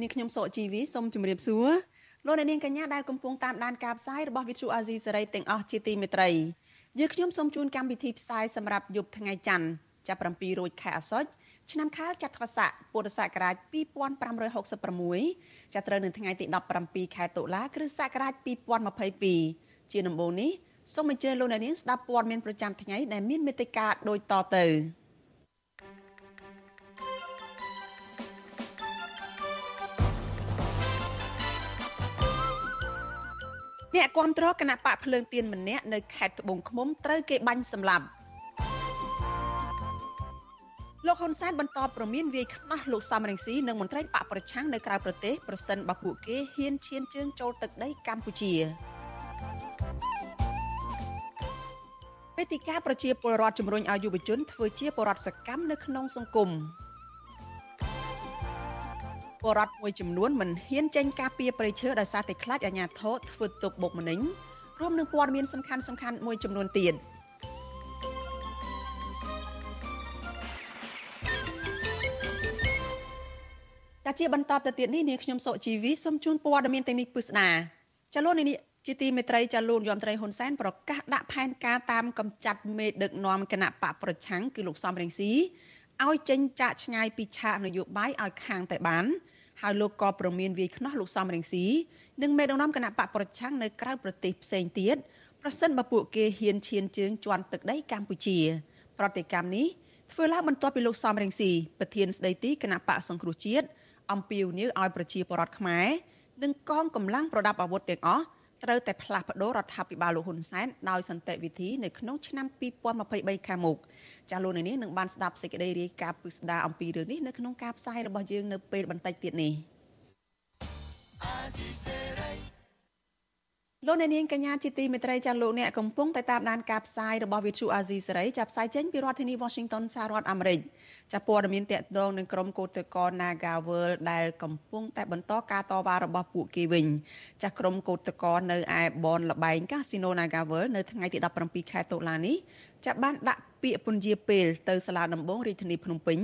នាងខ្ញុំសកជីវីសូមជម្រាបសួរលោកអ្នកនាងកញ្ញាដែលកំពុងតាមដានការផ្សាយរបស់ Vuthu Azizi Serai ទាំងអស់ជាទីមេត្រីយើងខ្ញុំសូមជូនកម្មវិធីផ្សាយសម្រាប់យប់ថ្ងៃច័ន្ទចាប់7រោចខែអាសត់ឆ្នាំខាលចត្វាស័កពុរសករាជ2566ចាប់ត្រូវនៅថ្ងៃទី17ខែតុលាគ្រិស្តសករាជ2022ជាដំបូងនេះសូមអញ្ជើញលោកអ្នកនាងស្ដាប់ព័ត៌មានប្រចាំថ្ងៃដែលមានមេត្តាដូចតទៅ អ្នកគាំទ្រគណៈបកភ្លើងទៀនម្នាក់នៅខេត្តត្បូងឃ្មុំត្រូវគេបាញ់សម្លាប់លោកហ៊ុនសែនបន្តប្រមានវាយខ្នោះលោកសំរងស៊ីនិងមន្ត្រីបកប្រឆាំងនៅក្រៅប្រទេសប្រសិនបើពួកគេហ៊ានឈានជើងចូលទឹកដីកម្ពុជាវេទិកាប្រជាពលរដ្ឋជំរុញឲ្យយុវជនធ្វើជាពលរដ្ឋសកម្មនៅក្នុងសង្គម ពលរដ្ឋមួយចំនួនមិនហ៊ានចេញការពារប្រៃឈើដោយសារតែខ្លាចអាជ្ញាធរធ្វើទុកបុកម្នេញរួមនឹងព័ត៌មានសំខាន់សំខាន់មួយចំនួនទៀត។តែជាបន្តទៅទៀតនេះនាងខ្ញុំសុជីវីសូមជូនព័ត៌មានទាំងនេះពិស្ដាចលនានេះជាទីមេត្រីចាលូនយមត្រីហ៊ុនសែនប្រកាសដាក់ផែនការតាមកម្ចាត់មេដឹកនាំគណៈបកប្រឆាំងគឺលោកសំរងស៊ីឲ្យចេញចាក់ឆ្ងាយពីឆាកនយោបាយឲ្យខាងតែបាន ហើយលោកក៏ប្រមានវាយខ្នោះលោកសំរងស៊ីនិងមេដឹកនាំគណៈបកប្រឆាំងនៅក្រៅប្រទេសផ្សេងទៀតប្រសិនបើពួកគេហ៊ានឈានជើងជន់ទឹកដីកម្ពុជា ប្រតិកម្មនេះធ្វើឡើងបន្ទាប់ពីលោកសំរងស៊ីប្រធានស្ដីទីគណៈបកសង្គ្រោះជាតិអំពាវនាវឲ្យប្រជាពលរដ្ឋខ្មែរនិងកងកម្លាំងប្រដាប់អាវុធទាំងអស់ ត្រូវតែផ្លាស់ប្តូររដ្ឋាភិបាលលោកហ៊ុនសែនដោយសន្តិវិធីនៅក្នុងឆ្នាំ2023ខាងមុខចាលោកនាងនឹងបានស្ដាប់សេចក្តីរាយការណ៍ពិស្ដារអំពីរឿងនេះនៅក្នុងការផ្សាយរបស់យើងនៅពេលបន្តិចទៀតនេះ លោកអ្នកនាងកញ្ញាជាទីមេត្រីចាលោកអ្នកកំពុងតែតាមដានការផ្សាយរបស់វិទ្យុអាស៊ីសេរីចាប់ផ្សាយចេញពីរដ្ឋធានី Washington សហរដ្ឋអាមេរិកចាព័ត៌មានតកតងនឹងក្រុមកោតក្រ Nagawal ដែលកំពុងតែបន្តការតវ៉ារបស់ពួកគេវិញចាក្រុមកោតក្រនៅឯបនលបែងកាស៊ីណូ Nagawal នៅថ្ងៃទី17ខែតុលានេះ ចាបានដាក់ពាក្យពន្យាពេលទៅសាលាដំបងរាជធានីភ្នំពេញ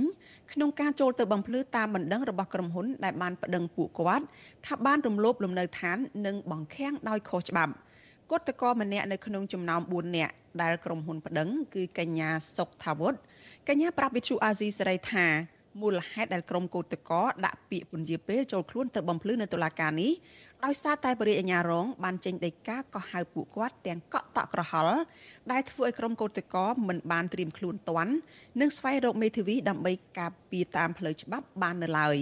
ក្នុងការចូលទៅបំភ្លឺតាមបណ្ដឹងរបស់ក្រុមហ៊ុនដែលបានប្តឹងពួកគាត់ថាបានរំលោភលំនៅឋាន និងបង្ខាំងដោយខុសច្បាប់គឧតកោម្នាក់នៅក្នុងចំណោម4នាក់ដែលក្រុមហ៊ុនប្តឹង គឺកញ្ញាសុកថាវុឌ្ឍកញ្ញាប្រាប់វិទ្យុអាស៊ីសេរីថាមូលហេតុដែលក្រុមកោតក្រដាក់ពាក្យពន្យាពេលចូលខ្លួនទៅបំភ្លឺនៅតុលាការនេះ ដោយសារតែបរិយាអាញារងបានចេញដីកាកោះហៅពួកគាត់ទាំងកក់តក់ក្រហល់ដែលធ្វើឲ្យក្រុមកោតក្រមិនបានត្រៀមខ្លួនទាន់និងស្វែងរកមេធាវីដើម្បីការពារតាមផ្លូវច្បាប់បាននៅឡើយ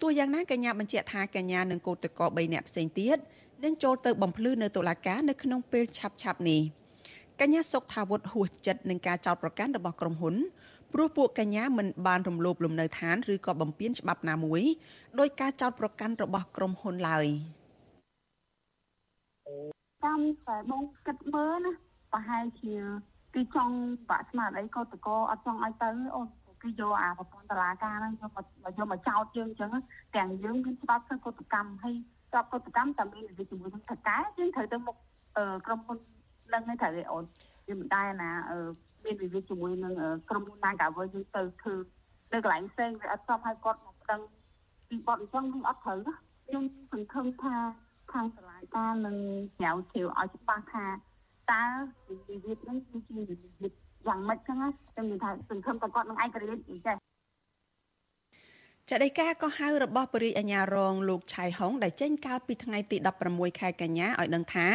ទោះយ៉ាងណាកញ្ញាបញ្ជាក់ថាកញ្ញានិងកោតក្រ3នាក់ផ្សេងទៀតនឹងចូលទៅបំភ្លឺនៅតុលាការនៅក្នុងពេលឆាប់ៗនេះកញ្ញាសុកថាវុធហួសចិត្តនឹងការចោទប្រកាន់របស់ក្រុមហ៊ុនព្រោះពួកកញ្ញាមិនបានរំលោភលំនៅឋានឬក៏បំពានច្បាប់ណាមួយដោយការចោទប្រកាន់របស់ក្រុមហ៊ុនឡើយ តាមតែបងគិតមើលណាប្រហែលជាគឺចង់បាក់ស្មារតីកោតកោអត់ចង់ឲ្យទៅអូនគឺយកអាប្រព័ន្ធតឡាការហ្នឹងយកមកយកមកចោតយើងអញ្ចឹងទាំងយើងមានច្បាប់ធ្វើកតកម្មហើយច្បាប់កតកម្មតែមានវិជាមួយនឹងថកែយើងត្រូវទៅមុខក្រុមហ៊ុននឹងឲ្យត្រូវឯអូនវាមិនដែរណាមានវិវាទជាមួយនឹងក្រុមហ៊ុន Nagavel យើងទៅធ្វើនៅកន្លែងផ្សេងវាអត់សមឲ្យគាត់មកដឹងពីបទអញ្ចឹងខ្ញុំអត់ត្រូវខ្ញុំសង្ឃឹមថា ខាងសាលាការនឹងញ៉ៅជ្រាវឲ្យច្បាស់ថាតើវិវាទនេះគឺជាវិវាទយ៉ាងម៉េចចឹងណាខ្ញុំនិយាយថាសង្ឃឹមថាគាត់នឹងឯករាជ្យអញ្ចឹងចដីកាក៏ហៅរបស់ពរិយអាញារងលោកឆៃហុងដែលចេញកាលពីថ្ងៃទី16ខែកញ្ញាឲ្យដឹងថា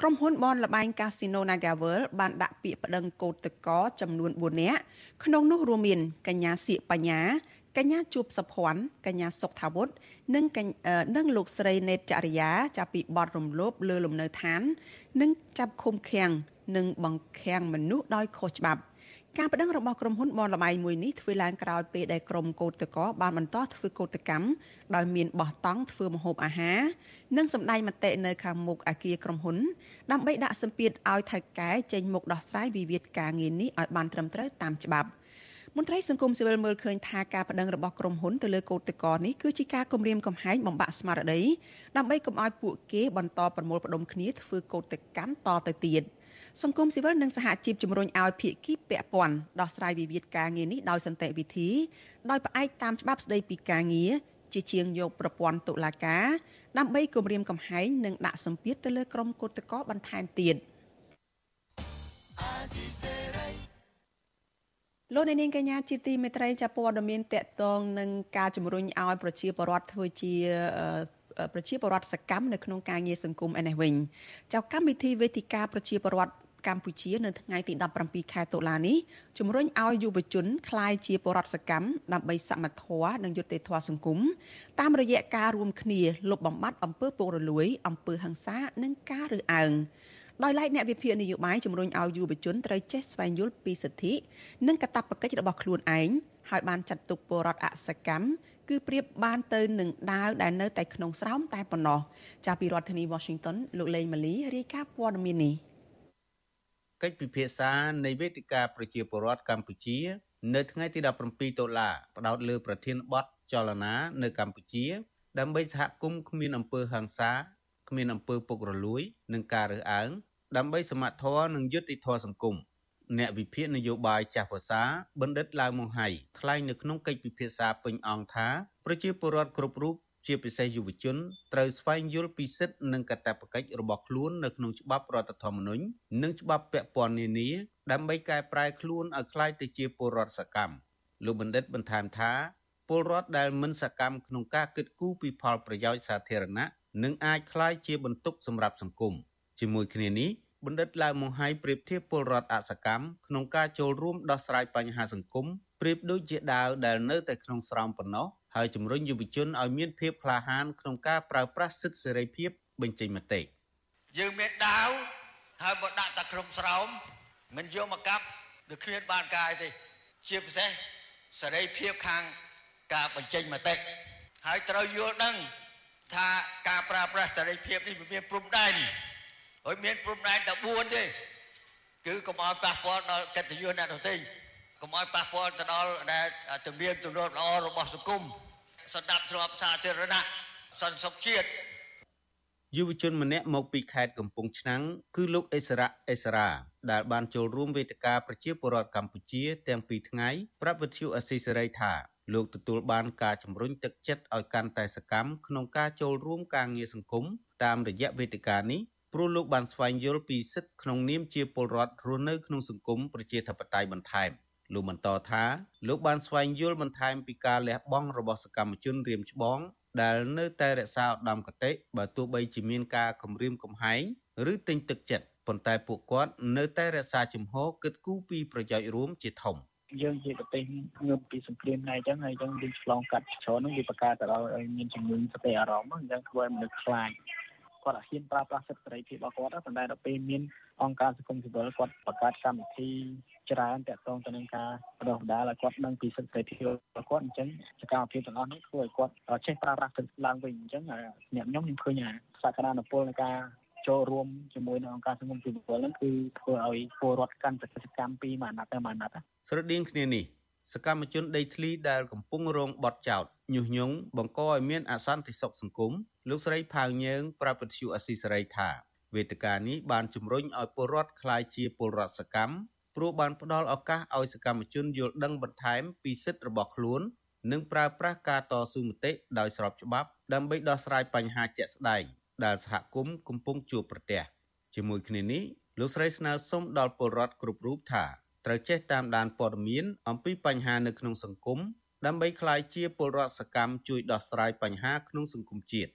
ក្រុមហ៊ុនបនលបែងកាស៊ីណូ Nagavel បានដាក់ពាក្យប្តឹងកោតតកចំនួន4នាក់ក្នុងនោះរួមមានកញ្ញាសៀកបញ្ញា កញ្ញាជួបសុភ័ណ្ឌកញ្ញាសុកថាវុឌ្ឍនិងនិងលោកស្រីណេតចរិយាចាប់ពីបទរំលោភលើលំនៅឋាន និងចាប់ឃុំឃាំងនិងបង្ខាំងមនុស្សដោយខុសច្បាប់ការប្តឹងរបស់ក្រុមហ៊ុនបនលបៃមួយនេះធ្វើឡើងក្រោយពេលដែលក្រុមកោតតកបានបន្តធ្វើកោតកម្មដោយមានបោះតង់ធ្វើម្ហូបអាហារនិងសម្ដែងមតិនៅខាងមុខអគារក្រុមហ៊ុនដើម្បីដាក់សម្ពាធឲ្យថៅកែចេញមុខដោះស្រាយវិវាទការងារនេះឲ្យបានត្រឹមត្រូវតាមច្បាប់ មន្ត្រីសង្គមស៊ីវិលមើលឃើញថាការប្តឹងរបស់ក្រុមហ៊ុនទៅលើកោតតកនេះគឺជាការគំរាមកំហែងបំបាក់ស្មារតីដើម្បីកុំឲ្យពួកគេបន្តប្រមូលផ្ដុំគ្នាធ្វើកោតកម្មតទៅទៀត។សង្គមស៊ីវិលនិងសហជីពជំរុញឲ្យភាគីពាក់ព័ន្ធដោះស្រាយវិវាទការងារនេះដោយសន្តិវិធីដោយផ្អែកតាមច្បាប់ស្តីពីការងារជាជាងយកប្រព័ន្ធតុលាការដើម្បីគម្រាមកំហែងនិងដាក់សម្ពាធទៅលើក្រុមគឧតកោបន្ថែមទៀត លោកនាងកញ្ញាជាទីមេត្រីចាព័ត៌មានតកតងនឹងការជំរុញឲ្យប្រជាពលរដ្ឋធ្វើជាប្រជាពលរដ្ឋសកម្មនៅក្នុងការងារសង្គមឯនេះវិញចៅកម្មវិធីវេទិកាប្រជាពលរដ្ឋកម្ពុជានៅថ្ងៃទី17ខែតុលានេះជំរុញឲ្យយុវជនក្លាយជាបរដ្ឋសកម្មដើម្បីសមត្ថធម៌និងយុត្តិធម៌សង្គមតាមរយៈការរួមគ្នាលុបបំបាត់អំពើពុករលួយអំពើហិង្សានិងការរើសអើង ដោយឡែកអ្នកវិភាគនយោបាយជំរុញឲ្យយុវជនត្រូវចេះស្វែងយល់ពីសិទ្ធិនិងកាតព្វកិច្ចរបស់ខ្លួនឯងហើយបានចាត់ទុកពលរដ្ឋអសកម្មគឺប្រៀបបានទៅនឹងដាវដែលនៅតែក្នុងស្រោមតែប៉ុណ្ណោះចាប់ពីរដ្ឋធានី Washington លោកលេងម៉ាលីរាយការណ៍ព័ត៌មាននេះកិច្ចពិភាក្សានៃវេទិកាប្រជាពលរដ្ឋកម្ពុជា នៅថ្ងៃទី17ដុល្លារផ្ដោតលើប្រធានបទចលនានៅកម្ពុជា ដើម្បីសហគមន៍គ្មានអំពើហិង្សា គ្មានអំពើពុករលួយ និងការរើសអើងដើម្បីសមត្ថធម៌និងយុត្តិធម៌សង្គមអ្នកវិភាគនយោបាយចាស់ភាសាបណ្ឌិតឡាវម៉ុងហៃថ្លែងនៅក្នុងកិច្ចពិភាក្សាពេញអង្គថាប្រជាពលរដ្ឋគ្រប់រូបជាពិសេសយុវជនត្រូវស្វែងយល់ពីសិទ្ធិនិងកាតព្វកិច្ចរបស់ខ្លួននៅក្នុងច្បាប់រដ្ឋធម្មនុញ្ញនិងច្បាប់ពាក់ព័ន្ធនានាដើម្បីកែប្រែខ្លួនឲ្យក្លាយទៅជាពលរដ្ឋសកម្មលោកបណ្ឌិតបន្ថែមថាពលរដ្ឋដែលមិនសកម្មក្នុងការគិតគូរពីផលប្រយោជន៍សាធារណៈ នឹងអាចក្លាយជាបន្ទុកសម្រាប់សង្គមជាមួយគ្នានេះបណ្ឌិតឡាវម៉ុងហៃប្រៀបធៀបពលរដ្ឋអសកម្មក្នុងការចូលរួមដោះស្រាយបញ្ហាសង្គមប្រៀបដូចជាដាវដែលនៅតែក្នុងស្រោមប៉ុណ្ណោះហើយជំរុញយុវជនឲ្យមានភាពក្លាហានក្នុងការប្រើប្រាស់សិទ្ធិសេរីភាពបញ្ចេញមតិយើងមានដាវហើយបើដាក់តែក្នុងស្រោមមិនយកមកកាប់វាគ្មានបានកាយទេជាពិសេសសេរីភាពខាងការបញ្ចេញមតិហើយត្រូវយល់ដឹង ថាការប្រើប្រាស់សេរីភាពនេះវាមានព្រំដែនហើយមានព្រំដែនតែ4ទេគឺកុំឲ្យប៉ះពាល់ដល់កិត្តិយសអ្នកដទៃកុំឲ្យប៉ះពាល់ទៅដល់ដែលទំនៀមទម្លាប់ល្អរបស់សង្គមសន្តិភាពទ្រព្យសាធារណៈសន្តិសុខជាតិយុវជនម្នាក់មកពីខេត្តកំពង់ឆ្នាំងគឺលោកអេសរ៉ាអេសរ៉ាដែលបានចូលរួមវេទិកាប្រជាពលរដ្ឋកម្ពុជាទាំងពីរថ្ងៃប្រាប់វិទ្យុអស៊ីសេរីថា លោកទទួលបានការជំរុញទឹកចិត្តឲ្យកាន់តែសកម្មក្នុងការចូលរួមការងារសង្គមតាមរយៈវេទិកានេះព្រោះលោកបានស្វែងយល់ពីសិទ្ធិក្នុងនាមជាពលរដ្ឋរស់នៅក្នុងសង្គមប្រជាធិបតេយ្យបន្ថែមលោកបន្តថាលោកបានស្វែងយល់បន្ថែមពីការលះបង់របស់សកម្មជនរៀមច្បងដែលនៅតែរក្សាឧត្តមគតិបើទោះបីជាមានការគំរាមកំហែងឬទិញទឹកចិត្តប៉ុន្តែពួកគាត់នៅតែរក្សាជំហរគិតគូរពីប្រយោជន៍រួមជាធំ យើងជាប្រទេសងើបពីសង្គ្រាមដែរអញ្ចឹងហើយអញ្ចឹងយើងឆ្លងកាត់ច្រើនហ្នឹងវាបង្កើតទៅឲ្យមានជំងឺសតិអារម្មណ៍អញ្ចឹងធ្វើឲ្យមនុស្សខ្លាចគាត់អត់ហ៊ានប្រើប្រាស់សិទ្ធិសេរីភាពរបស់គាត់ប៉ុន្តែដល់ពេលមានអង្គការសង្គមស៊ីវិលគាត់បង្កើតកម្មវិធីច្រើនតាក់ទងទៅនឹងការបដិបដាលឲ្យគាត់ដឹងពីសិទ្ធិសេរីភាពរបស់គាត់អញ្ចឹងសកម្មភាពទាំងអស់នោះធ្វើឲ្យគាត់ចេះប្រើប្រាស់សិទ្ធិឡើងវិញអញ្ចឹងអ្នកខ្ញុំខ្ញុំឃើញសក្តានុពលនៃការចូលរួមជាមួយនឹងអង្គការសង្គមស៊ីវិលហ្នឹងគឺធ្វើឲ្យពលរដ្ឋកាន់សកម្មពីមួយអាណត្តិទៅមួយអាណត្តិ ស្រដៀងគ្នានេះសកម្មជនដីធ្លីដែលកំពុងរងបទចោទញុះញង់បង្កឲ្យមានអសន្តិសុខសង្គមលោកស្រីផៅញើងប្រាប់វិទ្យុអស៊ីសេរីថាវេទិកានេះបានជំរុញឲ្យពលរដ្ឋក្លាយជាពលរដ្ឋសកម្មព្រោះបានផ្ដល់ឱកាសឲ្យសកម្មជនយល់ដឹងបន្ថែមពីសិទ្ធិរបស់ខ្លួន និងប្រើប្រាស់ការតស៊ូមតិដោយស្របច្បាប់ ដើម្បីដោះស្រាយបញ្ហាជាក់ស្ដែងដែលសហគមន៍កំពុងជួបប្រទះជាមួយគ្នានេះលោកស្រីស្នើសុំដល់ពលរដ្ឋគ្រប់រូបថា ត្រូវចេះតាមដានព័ត៌មានអំពីបញ្ហានៅក្នុងសង្គមដើម្បីក្លាយជាពលរដ្ឋសកម្មជួយដោះស្រាយបញ្ហាក្នុងសង្គមជាតិ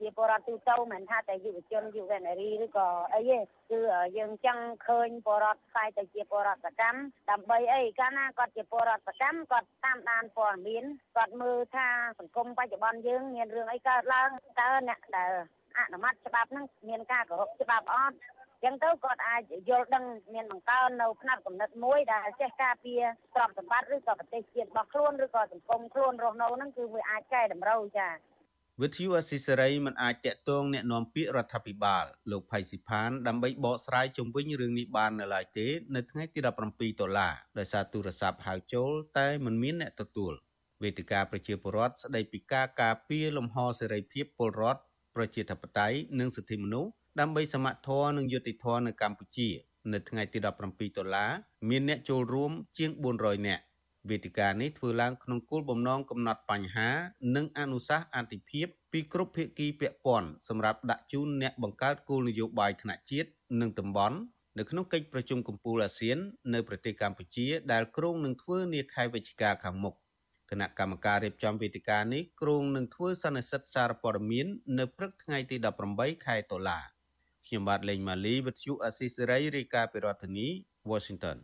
ជាពលរដ្ឋទូទៅមិនថាតែយុវជនយុវនារីឬក៏អីទេគឺយើងចង់ឃើញពលរដ្ឋខ្លាយទៅជាពលរដ្ឋសកម្មដើម្បីអីកាលណាគាត់ជាពលរដ្ឋសកម្មគាត់តាមដានព័ត៌មានគាត់មើលថាសង្គមបច្ចុប្បន្នយើងមានរឿងអីកើតឡើងតើអ្នកដែលអនុម័តច្បាប់ហ្នឹងមានការគោរពច្បាប់អត់ ចឹងទៅគាត់អាចយល់ដឹងមានបង្កើននៅផ្នែកកំណត់មួយដែលចេះការពារទ្រព្យសម្បត្តិឬក៏ប្រទេសជាតិរបស់ខ្លួនឬក៏សង្គមខ្លួនរស់នៅហ្នឹងគឺវាអាចកែតម្រូវចាវិទ្យុអស៊ីសេរីមិនអាចតាក់ទងแนะនាំពាក្យរដ្ឋាភិបាលលោកផៃស៊ីផានដើម្បីបកស្រាយជុំវិញរឿងនេះបាននៅឡើយទេនៅថ្ងៃទី17ដុល្លារដោយសារទូរស័ព្ទហៅចូលតែមិនមានអ្នកទទួលវេទិកាប្រជាពលរដ្ឋស្ដីពីការការពារលំហសេរីភាពពលរដ្ឋប្រជាធិបតេយ្យនិងសិទ្ធិមនុស្ស ដើម្បីសមត្ថធម៌និងយុត្តិធម៌នៅកម្ពុជា នៅថ្ងៃទី17ដុល្លារមានអ្នកចូលរួមជាង400នាក់វេទិកានេះធ្វើឡើងក្នុងគោលបំណងកំណត់បញ្ហា និងអនុសាសន៍អន្តរជាតិពីគ្រប់ភាគីពាក់ព័ន្ធសម្រាប់ដាក់ជូនអ្នកបង្កើតគោលនយោបាយថ្នាក់ជាតិនិងតំបន់នៅក្នុងកិច្ចប្រជុំកំពូលអាស៊ាន នៅប្រទេសកម្ពុជា ដែលគ្រោងនឹងធ្វើនាខែវិច្ឆិកាខាងមុខគណៈកម្មការរៀបចំវេទិកានេះគ្រោងនឹងធ្វើសន្និសីទសារព័ត៌មាន នៅព្រឹកថ្ងៃទី18ខែតុលា ខ្ញុំបាទលេងម៉ាលីវិទ្យុអស៊ីសេរីរាយការណ៍ពីរដ្ឋធានី Washington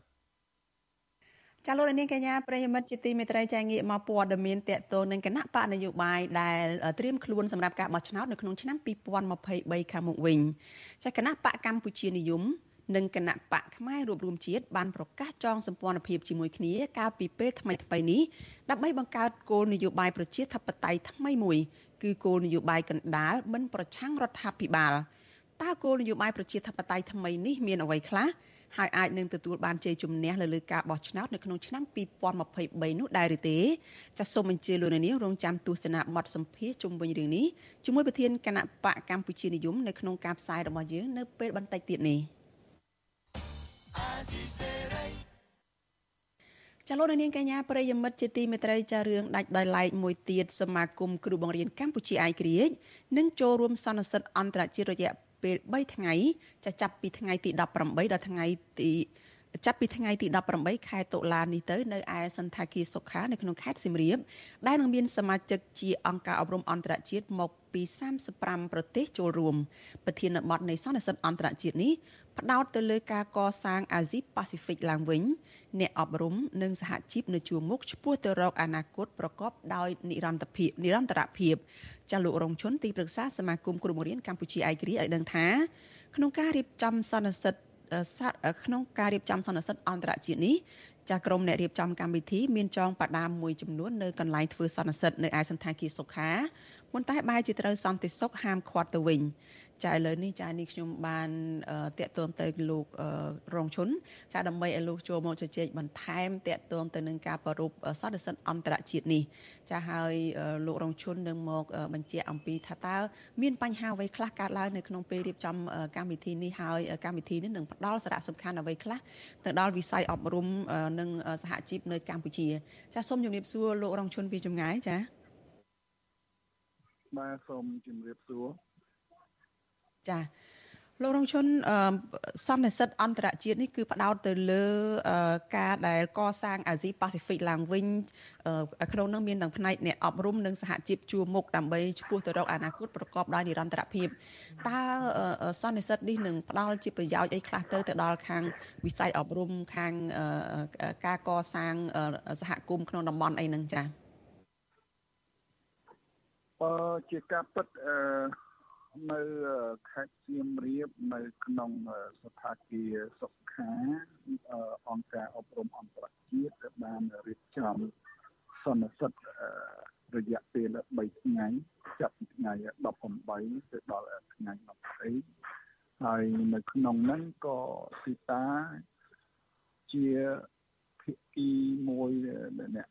ចាលោកនាងកញ្ញាប្រិយមិត្តជាទីមេត្រីចាងាកមកព័ត៌មានតកតងនឹងគណៈបកនយោបាយដែលត្រៀមខ្លួនសម្រាប់ការបោះឆ្នោតនៅក្នុងឆ្នាំ2023ខាងមុខវិញចាគណៈបកកម្ពុជានិយមនិងគណៈបកផ្នែករួបរวมជាតិបានប្រកាសចងសម្ព័ន្ធភាពជាមួយគ្នាកាលពីពេលថ្មីៗនេះដើម្បីបង្កើតគោលនយោបាយប្រជាធិបតេយ្យថ្មីមួយគឺគោលនយោបាយកណ្ដាលមិនប្រឆាំងរដ្ឋាភិបាល តើគោលនយោបាយប្រជាធិបតេយ្យថ្មីនេះមានអ្វីខ្លះហើយអាចនឹងទទួលបានជ័យជំនះលើលើការបោះឆ្នោតនៅក្នុងឆ្នាំ2023នោះដែរឬទេចាសសូមអញ្ជើញលោកនាងរងចាំទស្សនាបទសម្ភាសជុំវិញរឿងនេះជាមួយប្រធានគណៈបកកម្ពុជានិយមនៅក្នុងការផ្សាយរបស់យើងនៅពេលបន្តិចទៀតនេះចលនានាងកញ្ញាប្រិយមិត្តជាទីមេត្រីចារឿងដាច់ដោយឡែកមួយទៀតសមាគមគ្រូបង្រៀនកម្ពុជាឯករាជ្យនឹងចូលរួមសន្និសីទអន្តរជាតិរយៈ ពេល3ថ្ងៃចាចាប់ពីថ្ងៃទី18ដល់ថ្ងៃទីចាប់ពីថ្ងៃទី18ខែតុលានេះទៅនៅឯសន្តាគារសុខានៅក្នុងខេត្តសៀមរាបដែលនឹងមានសមាជិកជាអង្គការអប់រំអន្តរជាតិមកពី35ប្រទេសចូលរួមប្រធានបទនៃសន្និសីទអន្តរជាតិនេះផ្ដោតទៅលើការកសាងអាស៊ីប៉ាស៊ីហ្វិកឡើងវិញអ្នកអប់រំនិងសហជីពនៅជួរមុខឆ្ពោះទៅរកអនាគតប្រកបដោយនិរន្តរភាពនិរន្តរភាព ចាលោករងជនទីប្រឹក្សាសមាគមគ្រូបង្រៀនកម្ពុជាឯករាជ្យឲ្យដឹងថាក្នុងការរៀបចំសន្និសីទក្នុងការរៀបចំសន្និសីទអន្តរជាតិនេះចាស់ក្រុមអ្នករៀបចំកម្មវិធីមានចងបដាមមួយចំនួននៅកន្លែងធ្វើសន្និសីទនៅឯសន្តាគារសុខាប៉ុន្តែបែរជាត្រូវសន្តិសុខហាមឃាត់ទៅវិញ ចាឥឡូវនេះចានេះខ្ញុំបានតាក់ទងទៅលោករងឈុនចាដើម្បីឲ្យលោកចូលមកជជែកបន្ថែមតាក់ទងទៅនឹងការប្រពសន្និសីទអន្តរជាតិនេះចាហើយលោករងឈុននឹងមកបញ្ជាក់អំពីថាតើមានបញ្ហាអ្វីខ្លះកើតឡើងនៅក្នុងពេលរៀបចំកម្មវិធីនេះហើយកម្មវិធីនេះនឹងផ្ដល់សារៈសំខាន់អ្វីខ្លះទៅដល់វិស័យអប់រំនិងសហជីពនៅកម្ពុជា ចាសូមជម្រាបសួរលោករងឈុនពីចម្ងាយចាបាទសូមជម្រាបសួរ ចាលោករងជនសន្និសិទអន្តរជាតិនេះគឺផ្ដោតទៅលើការដែលកសាងអាស៊ីប៉ាស៊ីហ្វិកឡើងវិញក្នុងនោះមានទាំងផ្នែកអ្នកអប់រំនិងសហជីពជួរមុខដើម្បីឆ្ពោះទៅរកអនាគតប្រកបដោយនិរន្តរភាពតើសន្និសិទនេះនឹងផ្ដល់ជាប្រយោជន៍អីខ្លះទៅទៅដល់ខាងវិស័យអប់រំខាងការកសាងសហគមន៍ក្នុងតំបន់អីហ្នឹងចា៎អឺជាការពិតអឺ នៅខេត្តសៀមរាបនៅក្នុងស្ថានភាពសុខាអង្គការអប់រំអន្តរជាតិបានរៀបចំសន្និសិទរយៈពេល3ថ្ងៃចាប់ពីថ្ងៃ18ទៅដល់ថ្ងៃ20ហើយនៅក្នុងហ្នឹងក៏ស៊ីតាជាភាគីមួយអ្នក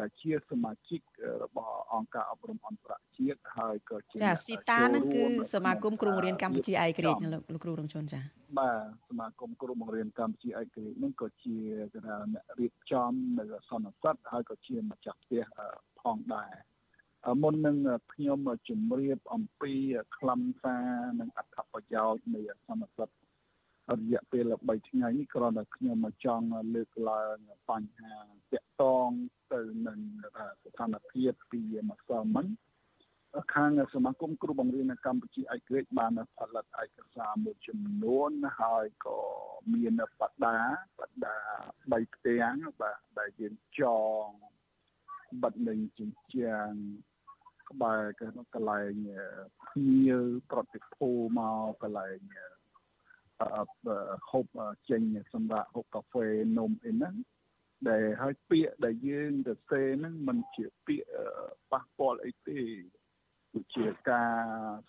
ដែលជាសមាជិករបស់អង្គការអប់រំអន្តរជាតិហើយក៏ជាចាស៊ីតានឹងគឺសមាគមគ្រូបង្រៀនកម្ពុជាឯករាជ្យលោកគ្រូរងជួនចាបាទសមាគមគ្រូបង្រៀនកម្ពុជាឯករាជ្យនឹងក៏ជាគេថាអ្នករៀបចំនៅសន្និសីទហើយក៏ជាម្ចាស់ផ្ទះផងដែរមុននឹងខ្ញុំជម្រាបអំពីខ្លឹមសារនិងអត្ថប្រយោជន៍នៃសន្និសីទ រយៈពេល3ថ្ងៃនេះគ្រាន់តែខ្ញុំមកចង់លើកឡើងបញ្ហាតាក់ទងទៅនឹងស្ថានភាពពីម្សិលមិញខាងសមាគមគ្រូបង្រៀននៅកម្ពុជាឯករាជ្យបានផលិតឯកសារមួយចំនួនហើយក៏មានបដាបដា3ផ្ទាំងបាទដែលយើងចងបិទនឹងជញ្ជាំងក្បែរកន្លែងភ្ញៀវប្រតិភូមកកន្លែង ហូបចេញសម្រាប់ហូបកាហ្វេនំអីហ្នឹងដែលហើយពាក្យដែលយើងទៅសេហ្នឹងมันជាពាក្យប៉ះពាល់អីទេដូចជាការ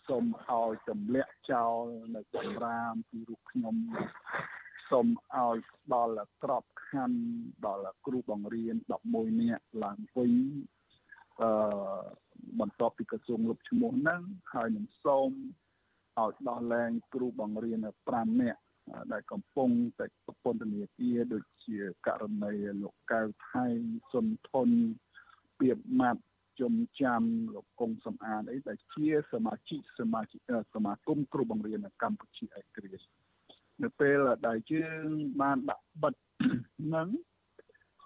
សុំឲ្យទម្លាក់ចោលនៅសម្រាមពីរូបខ្ញុំសូមឲ្យដល់ក្របខ័ណ្ឌដល់គ្រូបង្រៀន11នាក់ឡើងវិញអឺបន្ទាប់ពីក្រសួងលុបឈ្មោះហ្នឹងហើយនឹងសូម ឲ្យដោះលែងគ្រូបង្រៀន5នាក់ដែលកំពុងតែពន្ធនាគារដូចជាករណីលោកកៅថៃសុនធនពៀបម៉ាត់ជំចាំលោកកុងសំអានអីដែលជាសមាជិកសមាជិកសមាគមគ្រូបង្រៀនកម្ពុជាឯករាជ្យនៅពេលដែលយើងបានដាក់បិទហ្នឹង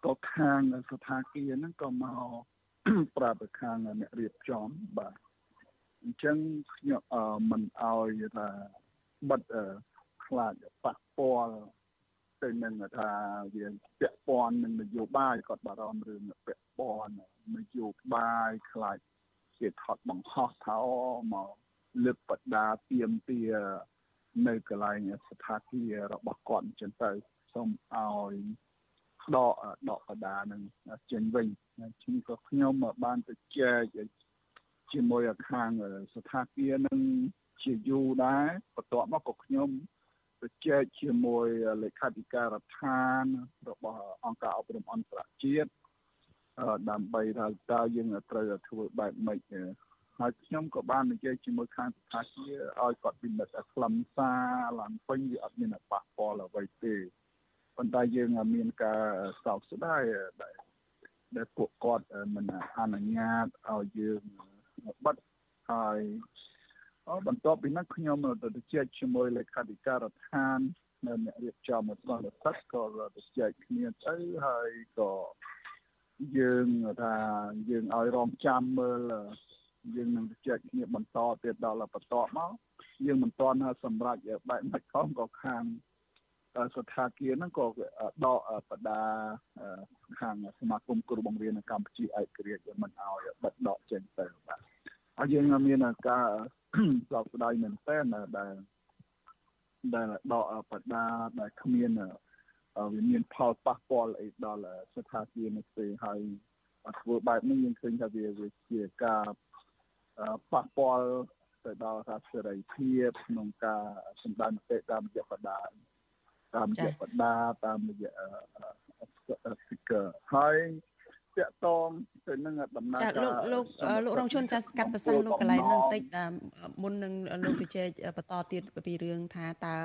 ក៏ខាងស្ថាគារហ្នឹងក៏មកប្រាប់ទៅខាងអ្នករៀបចំបាទ អញ្ចឹងខ្ញុំមិនអោយថាបិទខ្លាចប៉ះពាល់ទៅនឹងថាវាពាក់ព័ន្ធនឹងនយោបាយគាត់បារម្ភរឿងពាក់ព័ន្ធនយោបាយខ្លាចជាថត់បង្ហោះថាមកលើកបដាទៀមទានៅកន្លែងស្ថានភាពរបស់គាត់អញ្ចឹងទៅសូមឲ្យដកដកបដានឹងចេញវិញខ្ញុំក៏ខ្ញុំបានទៅចែក ជាមួយខាងស្ថានភាពនឹងជាយូរដែរបន្ទាប់មកក៏ខ្ញុំទៅចែកជាមួយលេខាធិការដ្ឋានរបស់អង្គការអប់រំអន្តរជាតិដើម្បីថាតើយើងត្រូវធ្វើបែបម៉េចហើយខ្ញុំក៏បាននិយាយជាមួយខាងស្ថាប័នឲ្យគាត់ពិនិត្យខ្លឹមសារឡើងពេញវាអត់មានប៉ះពាល់អ្វីទេប៉ុន្តែយើងមានការសោកស្ដាយដែលដែលពួកគាត់មិនអនុញ្ញាតឲ្យយើង បិទហើយបន្ទាប់ពីនោះខ្ញុំទៅជែកជាមួយលេខាធិការដ្ឋាននៅអ្នករៀបចំអសន្តិសុខក៏ទៅជែកគ្នាទៅហើយក៏យើងថាយើងឲ្យរងចាំមើលយើងនឹងជែកគ្នាបន្តទៀតដល់បន្តមកយើងមិនទាន់សម្រាប់បែបមិនខំក៏ខាងស្ថាគារហ្នឹងក៏ដកបដាខាងសមាគមគ្រូបង្រៀននៅកម្ពុជាឯករាជ្យមិនឲ្យបិទដកចេញទៅបាទ ហើយយើងមានការសោកស្ដាយមែនទែនដែលដែលដកបដាដែលគ្មានវាមានផលប៉ះពាល់អីដល់ស្ថានភាពនេះទេហើយធ្វើបែបនេះយើងឃើញថាវាជាការប៉ះពាល់ទៅដល់ថាសេរីភាពក្នុងការសម្ដែងមតិតាមរយៈបដាតាមរយៈបដាតាមរយៈ speaker ហើយ តាក់តងទៅនឹងដំណើរការចាលោកលោកលោករងជនចាស់កាត់ប្រសាសន៍លោកកន្លែងនឹងតិចមុននឹងលោកទៅជែកបន្តទៀតពីរឿងថាតើ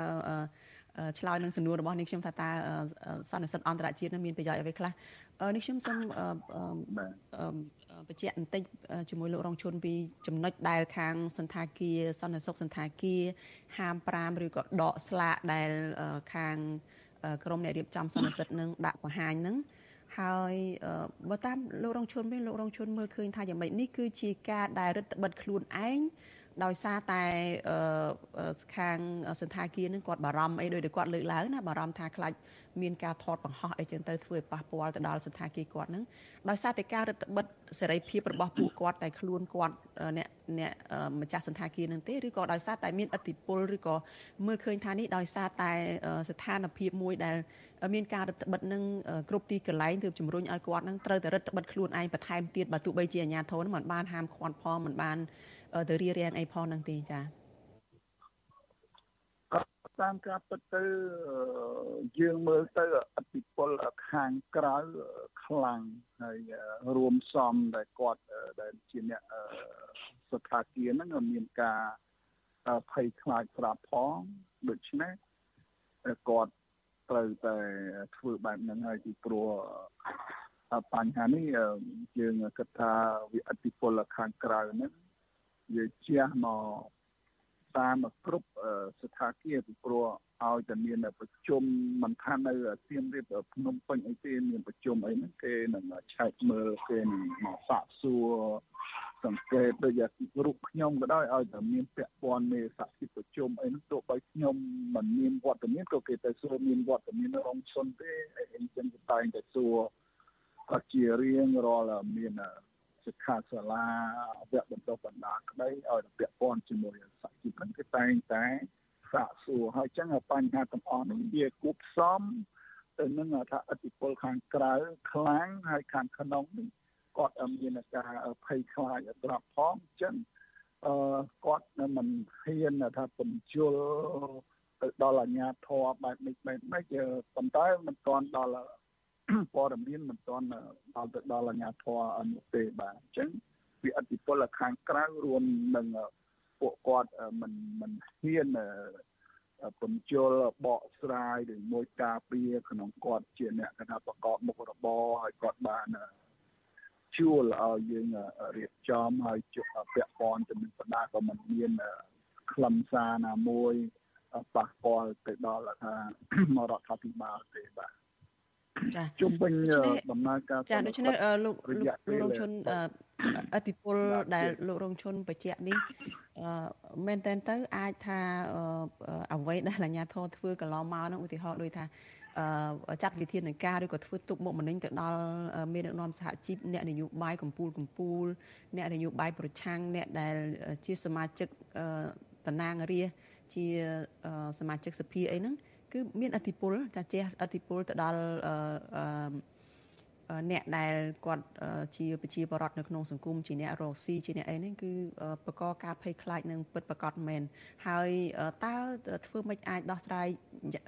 ឆ្លើយនឹងសំណួររបស់នេះខ្ញុំថាតើសន្និសិទអន្តរជាតិនឹងមានប្រយោជន៍អ្វីខ្លះនេះខ្ញុំសូមបញ្ជាក់បន្តិចជាមួយលោករងជនពីចំណុចដែលខាងសន្តាគារសន្តិសុខសន្តាគារហាម5ឬក៏ដកស្លាកដែលខាងក្រមអ្នករៀបចំសន្និសិទនឹងដាក់បង្ហាញនឹង ហើយបើតាមលោករងជនវិញលោករងជនមើលឃើញថាយ៉ាងម៉េចនេះគឺជាការដែលរដ្ឋបិទខ្លួនឯង ដោយសារតែខាងសន្តាគារនឹងគាត់បារម្ភអីដោយតែគាត់លើកឡើងណាបារម្ភថាខ្លាចមានការថតបង្ហោះអីចឹងទៅធ្វើឲ្យប៉ះពាល់ទៅដល់សន្តាគារគាត់នឹងដោយសារតែការរដ្ឋបិទសេរីភាពរបស់ពួកគាត់តែខ្លួនគាត់អ្នកអ្នកម្ចាស់សន្តាគារនឹងទេឬក៏ដោយសារតែមានអធិបុលឬក៏មើលឃើញថានេះដោយសារតែស្ថានភាពមួយដែលមានការរដ្ឋបិទនឹងគ្រប់ទីកន្លែងទើបជំរុញឲ្យគាត់នឹងត្រូវតែរដ្ឋបិទខ្លួនឯងបន្ថែមទៀតបើទោះបីជាអាជ្ញាធរនឹងមិនបានហាមឃាត់ផងមិនបាន ទៅរៀបរៀងអីផងនឹងទេចា៎តាមការពិតទៅយើងមើលទៅអតិពលខាងក្រៅខ្លាំងហើយរួមសំដែលគាត់ដែលជាអ្នកស្ថាគារហ្នឹងមានការភ័យខ្លាចស្រាប់ផងដូច្នេះគាត់ត្រូវតែធ្វើបែបហ្នឹងហើយពីព្រោះបញ្ហានេះយើងគិតថាវាអតិពលខាងក្រៅហ្នឹង វាជះមកតាមគ្រប់ស្ថានភាពពីព្រោះឲ្យតែមានប្រជុំមិនថានៅសៀមរាបភ្នំពេញអីទេមានប្រជុំអីហ្នឹងគេនឹងឆែកមើលគេនឹងមកសាកសួរសង្កេតដូចរូបខ្ញុំក៏ដោយឲ្យតែមានពាក់ព័ន្ធមេសក្តិប្រជុំអីហ្នឹងទោះបីខ្ញុំមិនមានវត្តមានក៏គេទៅសួរមានវត្តមានរងសុនទេអីចឹងគេតែងតែសួរក៏ជារៀងរាល់មាន សិក្ខាសាលាវគ្គបណ្ដុះបណ្ដាលក្តីឲ្យពាក់ព័ន្ធជាមួយសហជីពហ្នឹងគេតែងតែសាកសួរហើយចឹងបញ្ហាទាំងអស់នេះវាគប់ផ្សំទៅនឹងថាអតិពលខាងក្រៅខ្លាំងហើយខាងក្នុងនេះគាត់មានការភ័យខ្លាចអត្រប់ផងចឹងអឺគាត់មិនហ៊ានថាបញ្ជុលទៅដល់អាជ្ញាធរបែបនេះបែបនេះប៉ុន្តែមិនទាន់ដល់ ព័ត៌មានមិនទាន់ដល់ទៅដល់អាជ្ញាធរអនុទេបាទអញ្ចឹងវាអតិពលខាងក្រៅរួមនឹងពួកគាត់មិនមិនហ៊ានពំជលបកស្រាយឬមួយការពារក្នុងគាត់ជាអ្នកកថាប្រកបមុខរបរហើយគាត់បានជួលឲ្យយើងរៀបចំហើយពាក់ព័ន្ធទៅនឹងបណ្ដាក៏មិនមានខ្លឹមសារណាមួយប៉ះពាល់ទៅដល់ថារដ្ឋាភិបាលទេបាទ ចាជុំវិញដំណើរការចាដូច្នេះលោកលោករងជនអតិពលដែលលោករងជនបច្ចៈនេះអឺមែនតើទៅអាចថាអ្វីដែលអាជ្ញាធរធ្វើកន្លងមកនោះឧទាហរណ៍ដូចថាអឺចាត់វិធានការឬក៏ធ្វើទុកមុខម្នេញទៅដល់មានដឹកនាំសហជីពអ្នកនយោបាយកម្ពុជាកម្ពុជាអ្នកនយោបាយប្រឆាំងអ្នកដែលជាសមាជិកតំណាងរាស្ត្រជាសមាជិកសភាអីហ្នឹង គឺមានអធិពលចាជះអធិពលទៅដល់អ្នកដែលគាត់ជាប្រជាពលរដ្ឋនៅក្នុងសង្គមជាអ្នករកស៊ីជាអ្នកអីហ្នឹងគឺបកកការភ័យខ្លាចនឹងពិតប្រកបមែនហើយតើធ្វើម៉េចអាចដោះស្រាយ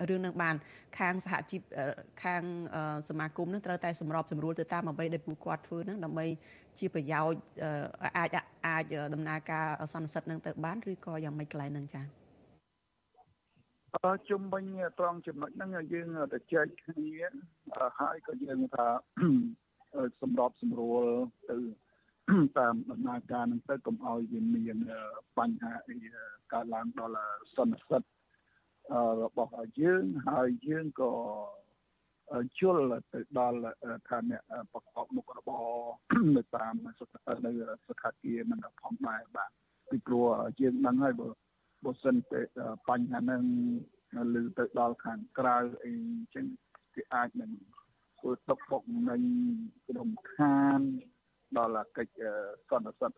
រឿងនឹងបាន ខាងសហជីពខាងសមាគមនឹងត្រូវតែសម្របសម្រួលទៅតាមអ្វីដែលពួកគាត់ធ្វើហ្នឹងដើម្បីជាប្រយោជន៍អាចអាចដំណើរការសន្និសិទនឹងទៅបានឬក៏យ៉ាងម៉េចកន្លែងហ្នឹងចា៎ អឺជុំវិញត្រង់ចំណុចហ្នឹងយើងទៅចែកគ្នាហើយក៏យើងថាសម្របសម្រួលទៅតាមដំណើរការហ្នឹងទៅកុំឲ្យវាមានបញ្ហាអីកើតឡើងដល់សន្និសិទរបស់យើងហើយយើងក៏ជុលទៅដល់ឋានៈប្រកបមុខរបរនៅតាមនៅស្ថានភាពនឹងផងដែរបាទពីព្រោះយើងដឹងហើយបើ បើសិនតែបញ្ហាហ្នឹងលើទៅដល់ខាងក្រៅអីចឹងគេអាចនឹងធ្វើຕົកបុកនឹងក្រុមឋានដល់កិច្ចសន្និសិទ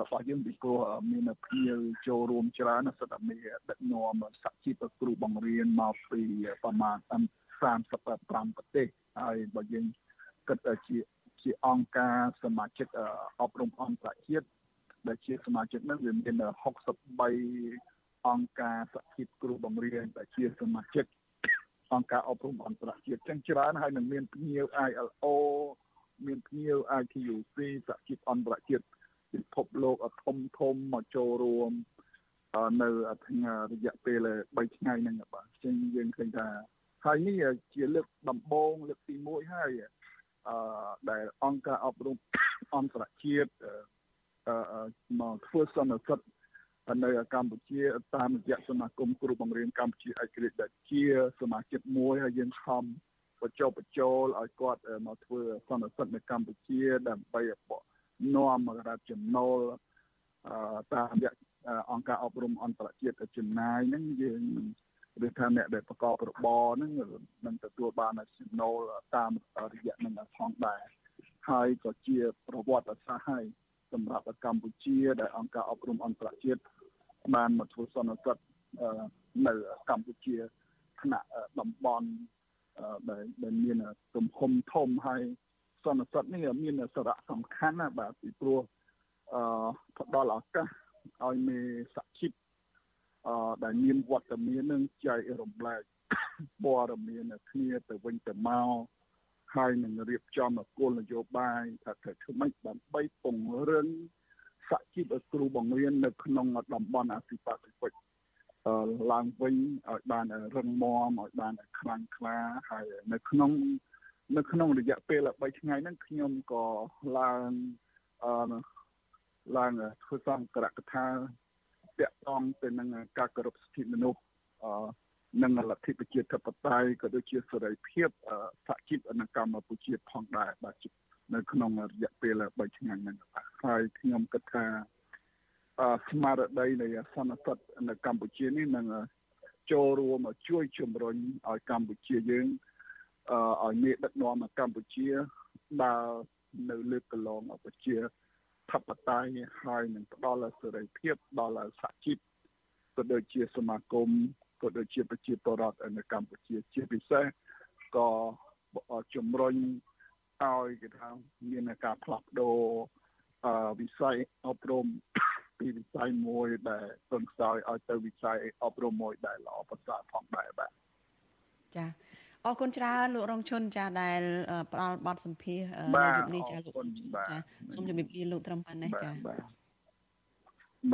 របស់យើងពីព្រោះមានភ្ញៀវចូលរួមច្រើនសិទ្ធិមានដឹកនាំសហជីពគ្រូបង្រៀនមកពីប្រមាណ35ប្រទេសហើយបើយើងគិតជាជាអង្គការសមាជិកអប់រំអន្តរជាតិ ដែលជាសមាជិកនឹងវាមាន63អង្គការសហជីពគ្រូបង្រៀនដែលជាសមាជិកអង្គការអប់រំអន្តរជាតិចឹងច្រើនហើយនឹងមានភ្ញៀវ ILO មានភ្ញៀវ ITUC សហជីពអន្តរជាតិពិភពលោកធំធំមកចូលរួមនៅថ្ងៃរយៈពេល3ថ្ងៃហ្នឹងបាទចឹងយើងឃើញថាហើយនេះជាលើកដំបូងលើកទី1ហើយអឺដែលអង្គការអប់រំអន្តរជាតិ មកធ្វើសន្និសីទនៅកម្ពុជាតាមរយៈសមាគមគ្រូបង្រៀនកម្ពុជាឯករាជ្យដែលជា សមាជិកមួយហើយយើងខំបញ្ចុះបញ្ចូលឲ្យគាត់មកធ្វើសន្និសីទនៅកម្ពុជា ដើម្បីនាំមករដ្ឋចំណូលតាមរយៈអង្គការអប់រំអន្តរជាតិចំណាយហ្នឹងយើងឬថាអ្នកដែលប្រកបរបរហ្នឹងនឹងទទួលបានចំណូលតាមរយៈនឹងផងដែរហើយក៏ជាប្រវត្តិសាស្ត្រហើយ សម្រាប់កម្ពុជាដែលអង្គការអប់រំអន្តរជាតិបានមកធ្វើសន្និសីទនៅកម្ពុជាថ្នាក់តំបន់ដែលដែលមានទំហំធំហើយសន្និសីទនេះមានសារៈសំខាន់ណាស់បាទពីព្រោះអឺផ្ដល់ឱកាសឲ្យមេសហជីពអឺដែលមានវត្តមាននឹងចែករំលែកព័ត៌មានគ្នាទៅវិញទៅមក ហើយនឹងរៀបចំគោលនយោបាយថាធ្វើធ្វើម៉េចដើម្បីពង្រឹងសហជីពគ្រូបង្រៀននៅក្នុងតំបន់អាស៊ីប៉ាស៊ីហ្វិកឡើងវិញឲ្យបានរឹងមាំឲ្យបានខ្លាំងក្លាហើយនៅក្នុងនៅក្នុងរយៈពេល3ថ្ងៃហ្នឹងខ្ញុំក៏ឡើងអឺឡើងធ្វើសំក្រកថាតាក់ទងទៅនឹងការគោរពសិទ្ធិមនុស្សអឺ និងលទ្ធិប្រជាធិបតេយ្យក៏ដូចជាសេរីភាពសហជីពនៅកម្ពុជាផងដែរបាទនៅក្នុងរយៈពេល3ថ្ងៃហ្នឹងហើយខ្ញុំគិតថាស្មារតីនៃសន្និសីទនៅកម្ពុជានេះនឹងចូលរួមជួយជំរុញឲ្យកម្ពុជាយើងឲ្យមានដឹកនាំកម្ពុជាដើរនៅលើកន្លងប្រជាធិបតេយ្យហើយនឹងផ្ដល់សេរីភាពដល់សហជីពក៏ដូចជាសមាគម ក៏ដូចជាប្រជាពលរដ្ឋនៅកម្ពុជាជាពិសេសក៏ជំរុញឲ្យគេថាមានការផ្លាស់ប្ដូរវិស័យអប់រំពីវិស័យមួយដែលទន់ខ្សោយឲ្យទៅវិស័យអប់រំមួយដែលល្អប្រសើរផងដែរបាទចាអរគុណច្រើនលោករងឈុនចាដែលផ្ដល់បទសម្ភាសនៅយុគនេះចាលោករងឈុនចាសូមជម្រាបលាលោកត្រឹមប៉ុណ្ណេះចាបាទ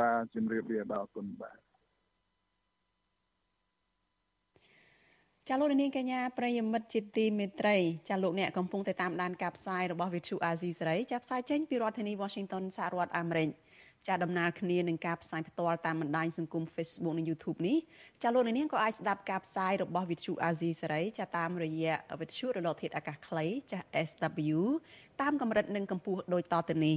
បាទជម្រាបលាដល់គុណបាទ ចាលោកនាងកញ្ញាប្រិយមិត្តជាទីមេត្រីចាលោកអ្នកកំពុងតែតាមដានការផ្សាយរបស់ Vithu Azizi សេរីចាផ្សាយចេញពីរដ្ឋធានី Washington សហរដ្ឋអាមេរិកចាដំណើរគ្នានឹងការផ្សាយផ្ទាល់តាមបណ្ដាញសង្គម Facebook និង YouTube នេះចាលោកនាងក៏អាចស្ដាប់ការផ្សាយរបស់ Vithu Azizi សេរីចាតាមរយៈ Vithu រលកធាតុអាកាសខ្លីចា SW តាមកម្រិតនិងកម្ពស់ដូចតទៅនេះ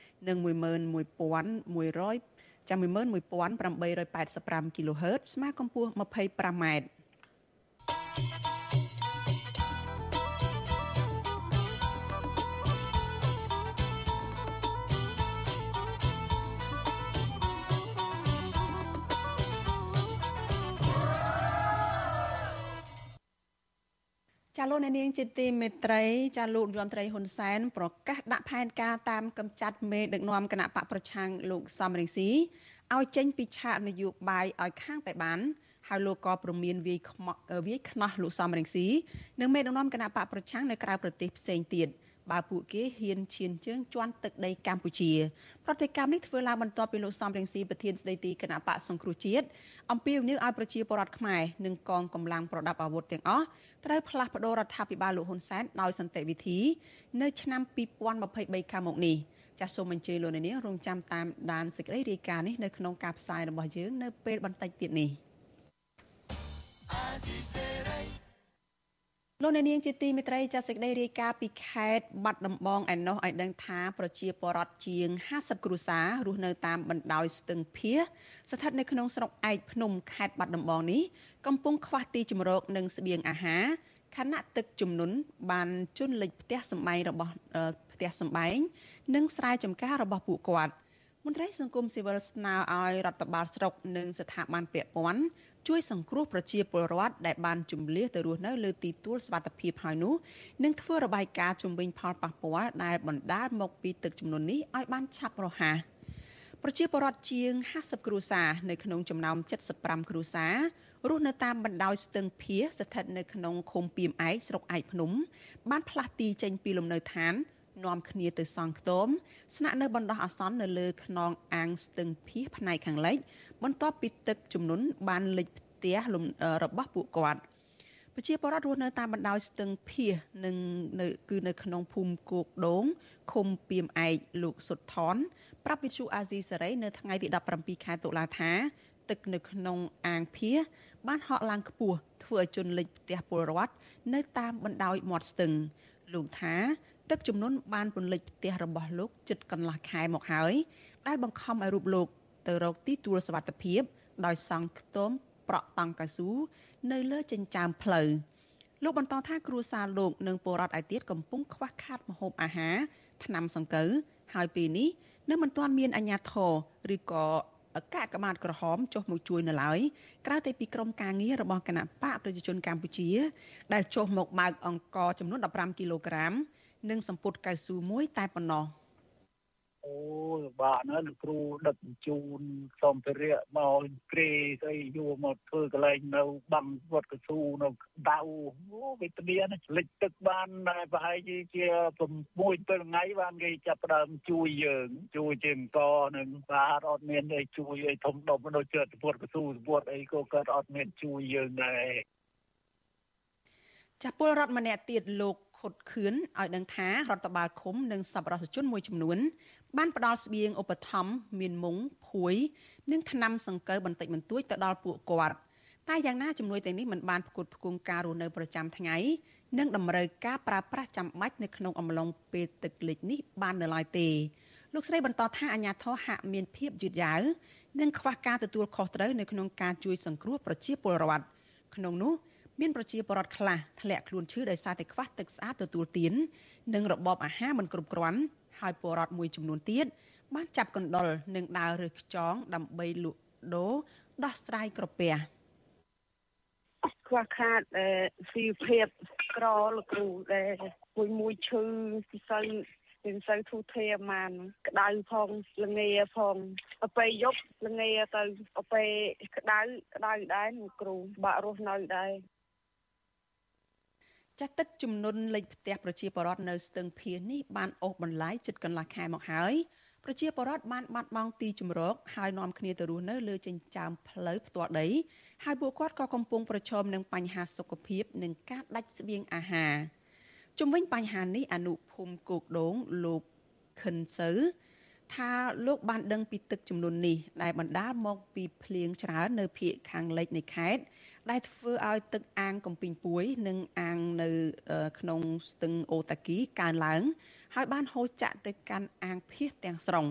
និង11100ចាំ11885 kHz ស្មើកម្ពស់ 25m លោកអ្នកនាងជាទីមេត្រីចាលោកយមត្រីហ៊ុនសែនប្រកាសដាក់ផែនការតាមកម្ចាត់មេដឹកនាំគណៈបកប្រឆាំងលោកសំរងស៊ីឲ្យចេញពីឆាកនយោបាយឲ្យខាងតែបានហើយលោកក៏ព្រមានវាយខ្មោះវាយខ្នោះលោកសំរងស៊ីនិងមេដឹកនាំគណៈបកប្រឆាំងនៅក្រៅប្រទេសផ្សេងទៀត បើពួកគេហ៊ានឈានជើងជន់ទឹកដីកម្ពុជាប្រតិកម្មនេះធ្វើឡើងបន្ទាប់ពីលោកសំរងស៊ីប្រធានស្ដីទីគណៈបកសង្គ្រោះជាតិអំពាវនាវឲ្យប្រជាពលរដ្ឋខ្មែរនិងកងកម្លាំងប្រដាប់អាវុធទាំងអស់ត្រូវផ្លាស់ប្តូររដ្ឋាភិបាលលោកហ៊ុនសែនដោយសន្តិវិធី នៅឆ្នាំ2023ខាងមុខនេះចាសសូមអញ្ជើញលោកនាងរងចាំតាមដានសេចក្តីរាយការណ៍នេះនៅក្នុងការផ្សាយរបស់យើងនៅពេលបន្តិចទៀតនេះ លោកអ្នកនាងជាទីមេត្រីចាសសេចក្តីរាយការណ៍ពីខេត្តបាត់ដំបងឯណោះឲ្យដឹងថាប្រជាពលរដ្ឋជាង50គ្រួសាររស់នៅតាមបណ្ដោយស្ទឹងភៀស្ថិតនៅក្នុងស្រុកឯកភ្នំខេត្តបាត់ដំបងនេះកំពុងខ្វះទីជម្រកនិងស្បៀងអាហារខណៈទឹកជំនន់បានជន់លិចផ្ទះសម្បែងរបស់ផ្ទះសម្បែងនិងស្រែចម្ការរបស់ពួកគាត់មន្ត្រីសង្គមស៊ីវិលស្នើឲ្យរដ្ឋបាលស្រុកនិងស្ថាប័នពាក់ព័ន្ធ ជួយសង្គ្រោះប្រជាពលរដ្ឋដែលបានជំលៀសទៅរស់នៅលើទីទួលសុវត្ថិភាពហើយនោះនិងធ្វើរបាយការណ៍ជំវិញផលប៉ះពាល់ដែលបណ្ដាលមកពីទឹកជំនន់នេះឲ្យបានឆាប់រហ័សប្រជាពលរដ្ឋជាង50គ្រួសារនៅក្នុងចំណោម75គ្រួសាររស់នៅតាមបណ្ដោយស្ទឹងភៀស្ថិតនៅក្នុងឃុំពីមឯកស្រុកឯកភ្នំបានផ្លាស់ទីចេញពីលំនៅឋាន នាំគ្នាទៅសង់ខ្ទមស្នាក់នៅបណ្ដោះអាសន្ននៅលើខ្នងអាងស្ទឹងភៀសផ្នែកខាងលិចបន្ទាប់ពីទឹកជំនន់បានលិចផ្ទះរបស់ពួកគាត់ប្រជាពលរដ្ឋរស់នៅតាមបណ្ដោយស្ទឹងភៀសនិងនៅគឺនៅក្នុងភូមិគោកដូងឃុំពីមឯកលោកសុតថនប្រាប់វិទ្យុអាស៊ីសេរីនៅថ្ងៃទី17ខែតុលាថាទឹកនៅក្នុងអាងភៀសបានហក់ឡើងខ្ពស់ធ្វើឲ្យជន់លិចផ្ទះពលរដ្ឋនៅតាមបណ្ដោយមាត់ស្ទឹងលោកថា ទឹកជំនន់បានពន្លិចផ្ទះរបស់លោកជិតកន្លះខែមកហើយដែលបង្ខំឲ្យរូបលោកទៅរកទីទួលសវត្ថភាពដោយសង់ខ្ទមប្រក់តង់កៅស៊ូនៅលើចិញ្ចើមផ្លូវលោកបន្តថាគ្រួសារលោកនិងពលរដ្ឋឯទៀតកំពុងខ្វះខាតម្ហូបអាហារថ្នាំសង្កូវហើយពេលនេះនៅមិនទាន់មានអាជ្ញាធរឬក៏អគ្គកមាតក្រហមចុះមកជួយនៅឡើយក្រៅតែពីក្រុមការងាររបស់គណៈបកប្រជាជនកម្ពុជា ដែលចុះមកបើកអង្គចំនួន15គីឡូក្រាម និងសម្ពុតកៅស៊ូមួយតែប៉ុណ្ណោះ។អូលំបាកណាស់លោកគ្រូដឹកជញ្ជូនសម្ភារៈមកក្រេស្អីយកមកធ្វើកន្លែងនៅបាំងវត្តកស៊ូនៅដៅអូវេទនាណាលិចទឹកបានប្រហែលជាជា6 7ថ្ងៃបានគេចាប់ផ្ដើមជួយយើង ជួយជាអង្គនឹងបាទអត់មានអីជួយអីធំដុំដូចជាវត្តកស៊ូវត្តអីក៏គាត់អត់មានជួយយើងដែរចាពលរដ្ឋម្នាក់ទៀតលោក ខុតខឿនឲ្យដឹងថារដ្ឋបាលឃុំនិងសប្បុរសជនមួយចំនួន បានផ្ដល់ស្បៀងឧបត្ថម្ភមានមុងភួយនិងថ្នាំសង្កូវបន្តិចបន្តួចទៅដល់ពួកគាត់តែយ៉ាងណាជំនួយទាំងនេះមិនបានផ្គត់ផ្គង់ការរស់នៅប្រចាំថ្ងៃនិងតម្រូវការប្រើប្រាស់ចាំបាច់នៅក្នុងអំឡុងពេលទឹកលិចនេះបាននៅឡើយទេលោកស្រីបន្តថាអាញាធរហាក់មានភាពយឺតយ៉ាវនិងខ្វះការទទួលខុសត្រូវនៅក្នុងការជួយសង្គ្រោះប្រជាពលរដ្ឋក្នុងនោះ មានប្រជាពលរដ្ឋខ្លះធ្លាក់ខ្លួនឈឺដោយសារតែខ្វះទឹកស្អាតទទួលទាននិងរបបអាហារមិនគ្រប់គ្រាន់ហើយពលរដ្ឋមួយចំនួនទៀតបានចាប់កណ្ដុរនិងដើររើសខ្យងដើម្បីលក់ដូរដោះស្រាយក្រពះខ្វះខាតជីវភាពក្រលោកគ្រូដែលមួយមួយឈឺពិសេសមិនសូវធូរធារបានក្តៅផងល្ងាផងទៅពេលយប់ល្ងាទៅទៅពេលក្តៅក្តៅដែរគ្រូបាក់រស់នៅដែរ ចាស់ទឹកជំនន់លិចផ្ទះប្រជាពលរដ្ឋនៅស្ទឹងភៀននេះបានអូសបន្លាយជិតកន្លះខែមកហើយប្រជាពលរដ្ឋបានបាត់បង់ទីជម្រកហើយនាំគ្នាទៅរស់នៅលើចិញ្ចើមផ្លូវផ្ទាល់ដីហើយពួកគាត់ក៏កំពុងប្រឈមនឹងបញ្ហាសុខភាពនិងការដាច់ស្បៀងអាហារជំវិញបញ្ហានេះអនុភូមិគោកដូងលោកខិនសៅថាលោកបានដឹងពីទឹកចំនួននេះដែលបណ្ដាលមកពីភ្លៀងច្រើននៅភូមិខាងលិចនៃខេត្ត ដែលធ្វើឲ្យទឹកអាងកំពីងពួយ និងអាងនៅក្នុងស្ទឹងអូតាគីកើនឡើង ហើយបានហូរចាក់ទៅកាន់អាងភៀសទាំងស្រុង